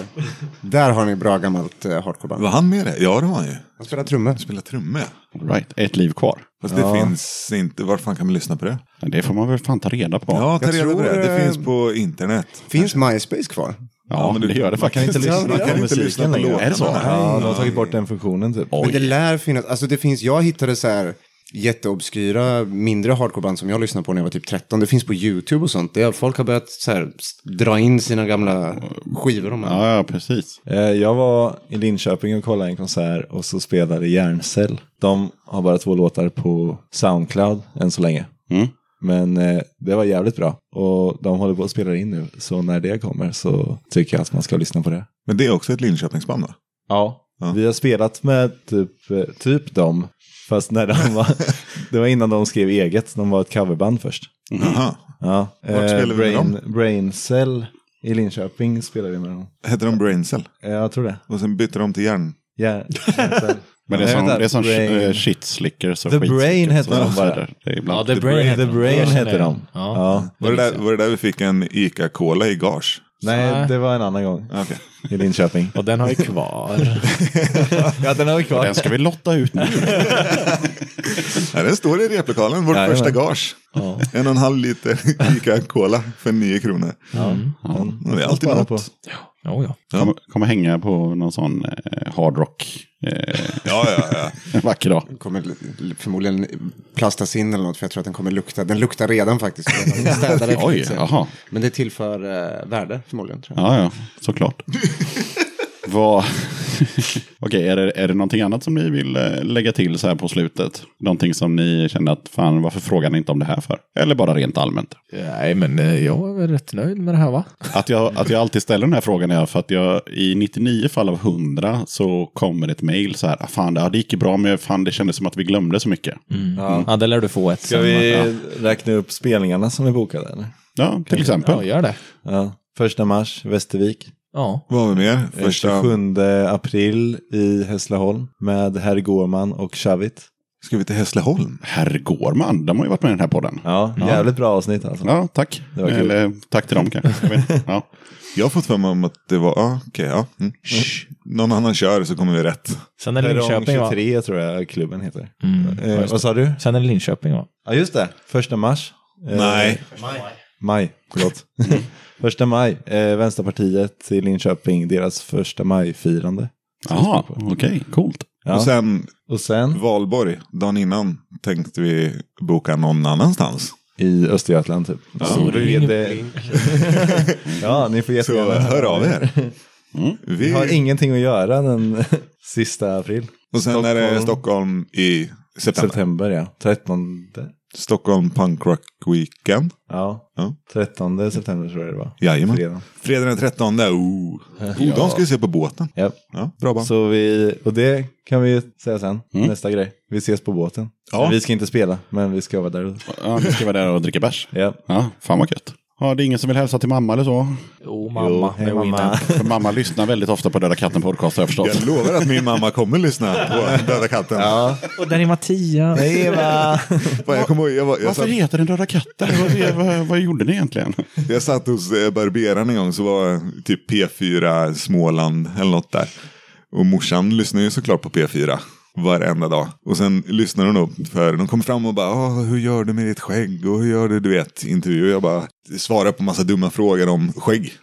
Där har ni bra gammalt eh, hardcoreband. Var han med det? Ja, det var han ju. Han spelar trummor. Spelar trummor. All right. Ett liv kvar. Fast det finns inte. Var fan kan man lyssna på det? Men Det får man väl fan ta reda på. Ja, ta Jag reda på det. Det eh, finns på internet. Finns MySpace kvar? Ja, men du- det gör det man kan faktiskt. inte lyssna, man kan inte lyssna på låtarna. Är det så? Ja, de har tagit bort den funktionen typ. Men det lär finnas, alltså det finns, jag hittade så här jätteobskyra mindre hardcoreband som jag lyssnade på när jag var typ 13. Det finns på YouTube och sånt. Folk har börjat så här, dra in sina gamla skivor. De här. Ja, ja, precis. Eh, Jag var i Linköping och kollade en konsert och så spelade Järncell. De har bara två låtar på Soundcloud än så länge. Mm. Men eh, det var jävligt bra. Och de håller på att spela in nu. Så när det kommer så tycker jag att man ska lyssna på det. Men det är också ett Linköpingsband va? Ja. Ja. Vi har spelat med typ, eh, typ dem. Fast när de var, det var innan de skrev eget. De var ett coverband först. Jaha. Ja. Vart spelar vi med Brain, Brain Cell i Linköping spelade vi med dem. Hette de Braincell? Eh, Jag tror det. Och sen bytte de till järn. Ja, Järncell. Men det är som, det är som Brain- eh, shit slickers och The Brain heter de bara. vidare. Det är Ja, ibland... The Brain, The Brain hette de. Ja. Ja. Var det, där, var det där vi fick en Ica-cola i gage? Nej, det var en annan gång Okej. i Linköping. Och den har vi kvar. ja, den har vi kvar. Den ska vi lotta ut nu. Ja, den står i replokalen, vårt Jajamän. första gage. Ja. En och en halv liter Ica-cola för nio kronor. Ja. Ja, det är alltid något. på. Jo, ja. Ja. Kommer, kommer hänga på någon sån eh, hardrock eh, Ja, ja, ja. en vacker dag. kommer förmodligen plastas in eller något för jag tror att den kommer lukta. Den luktar redan faktiskt. För Oj, jaha. Men det tillför eh, värde förmodligen. Tror jag. Ja, ja, såklart. Vad... Okej, är, det, är det någonting annat som ni vill eh, lägga till så här på slutet? Någonting som ni känner att fan, varför frågar ni inte om det här för? Eller bara rent allmänt? Nej, men eh, jag är rätt nöjd med det här va? Att jag, att jag alltid ställer den här frågan är för att jag i 99 fall av 100 så kommer ett mail så här, "Ah, fan det, ja, det gick ju bra men fan det kändes som att vi glömde så mycket. Ja. Ja, det lär du få ett Ska vi räkna upp spelningarna som är bokade? Eller? Ja, till exempel. Ja, gör det. Ja. Första mars, Västervik. Ja. Vad har vi mer? Eh, Första... 27 april i Hässleholm med Herr Gårman och Chavit. Ska vi till Hässleholm? Herr Gårman, de har ju varit med i den här podden. Ja, jävligt bra avsnitt alltså. Ja, tack. Det var kul. Eller tack till dem kanske. Ja. Jag har fått för mig om att det var, ja, okej, ja. Mm. Någon annan kör så kommer vi rätt. Sen är det Linköping va? 23 tror jag klubben heter. Mm. Eh, vad sa du? Sen är det Linköping va? Ja just det, första mars. Eh, Nej. Maj, förlåt. första maj, eh, Vänsterpartiet i Linköping, deras första maj-firande. Jaha, okej, coolt. Ja. Och sen Och sen valborg, dagen innan tänkte vi boka någon annanstans. i Östergötland typ. Så då är det... ja, ni får Så jättegärna hör av er. Vi Vi har ingenting att göra den sista april. Och sen är det Stockholm. Stockholm i september. September ja, 13. Stockholm Punk Rock Weekend. Ja. Ja. 13 september tror jag det var. Jajamän. Fredag. Fredag den 13. Oh. Oh, De ska vi se på båten. Ja. Ja, bra band. Så vi, och det kan vi säga sen, Mm. nästa grej. Vi ses på båten. Ja. Men Vi ska inte spela, men vi ska vara där. Ja, ni ska vara där och dricka bärs. Ja. Ja, fan vad gött. Ja, det är ingen som vill hälsa till mamma eller så? Jo, mamma. Jo, hej mamma. Mamma lyssnar väldigt ofta på Döda katten podcast har jag förstått. Jag lovar att min mamma kommer lyssna på Döda katten. Ja. Och där är Mattias. Hej Eva! Fan, Jag, ihåg, jag, var, jag, Varför satt, heter den Döda katten? vad, vad, vad gjorde ni egentligen? jag satt hos eh, barberaren en gång så var typ P4 Småland eller något där. Och morsan lyssnar ju såklart på P4 varenda dag. Och sen lyssnar hon upp för de kommer fram och bara "Åh, hur gör du med ditt skägg och hur gör du du vet intervju. Jag bara svarar på massa dumma frågor om skägg.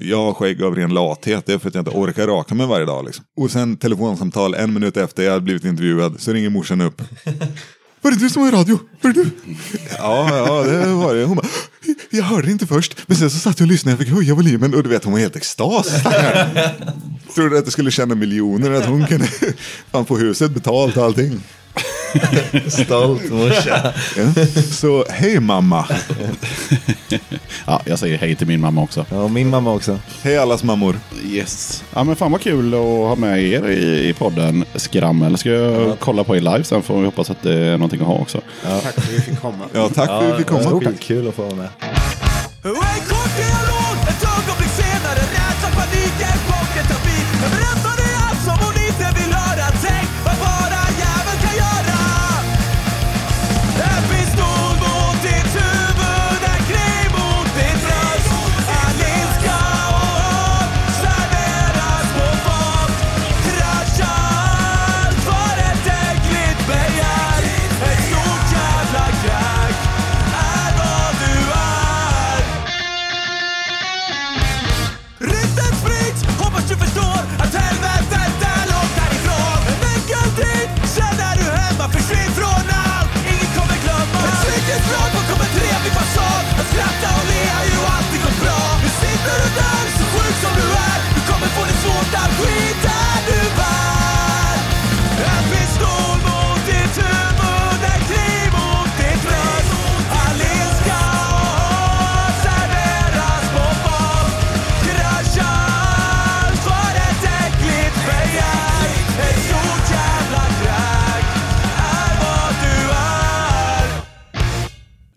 Jag har skägg av ren lathet, det är för att jag inte orkar raka mig varje dag. Liksom. Och sen telefonsamtal en minut efter jag hade blivit intervjuad så ringer morsan upp. Var det du som var i radio? Var det du? Ja, ja, det var det. Hon bara, jag hörde inte först. Men sen så satt jag och lyssnade, jag fick höja volymen och du vet hon var helt extas. Trodde att jag skulle tjäna miljoner, att hon kunde fan få huset betalt och allting. Stolt morsa. Ja. Så hej mamma. Ja, jag säger hej till min mamma också. Ja, och min mamma också. Hej allas mammor. Yes. Ja, men fan vad kul att ha med er i, i podden Skrammel. Ska jag kolla på er live sen får vi hoppas att det är någonting att ha också. Tack för att vi fick komma. Ja, tack för att vi fick komma. Stort. Kul att få vara med. En kort dialog, ett ögonblick senare Rädslan, paniken,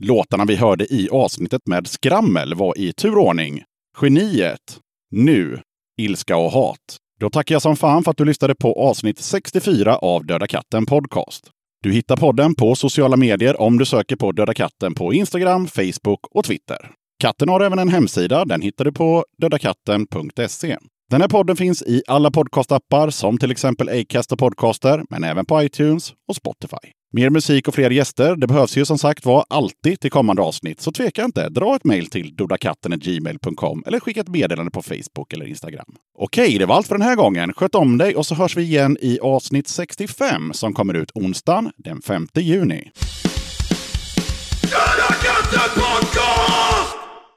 Låtarna vi hörde i avsnittet med Skrammel var i turordning Geniet, Nu, Ilska och hat. Då tackar jag som fan för att du lyssnade på avsnitt 64 av Döda katten Podcast. Du hittar podden på sociala medier om du söker på Döda katten på Instagram, Facebook och Twitter. Katten har även en hemsida. Den hittar du på dödakatten.se. Den här podden finns i alla podcastappar som till exempel Acast och Podcaster, men även på iTunes och Spotify. Mer musik och fler gäster, det behövs ju som sagt var alltid till kommande avsnitt, så tveka inte. Dra ett mejl till dodakatten.gmail.com eller skicka ett meddelande på Facebook eller Instagram. Okej, det var allt för den här gången. Sköt om dig och så hörs vi igen i avsnitt 65 som kommer ut onsdagen den 5 juni.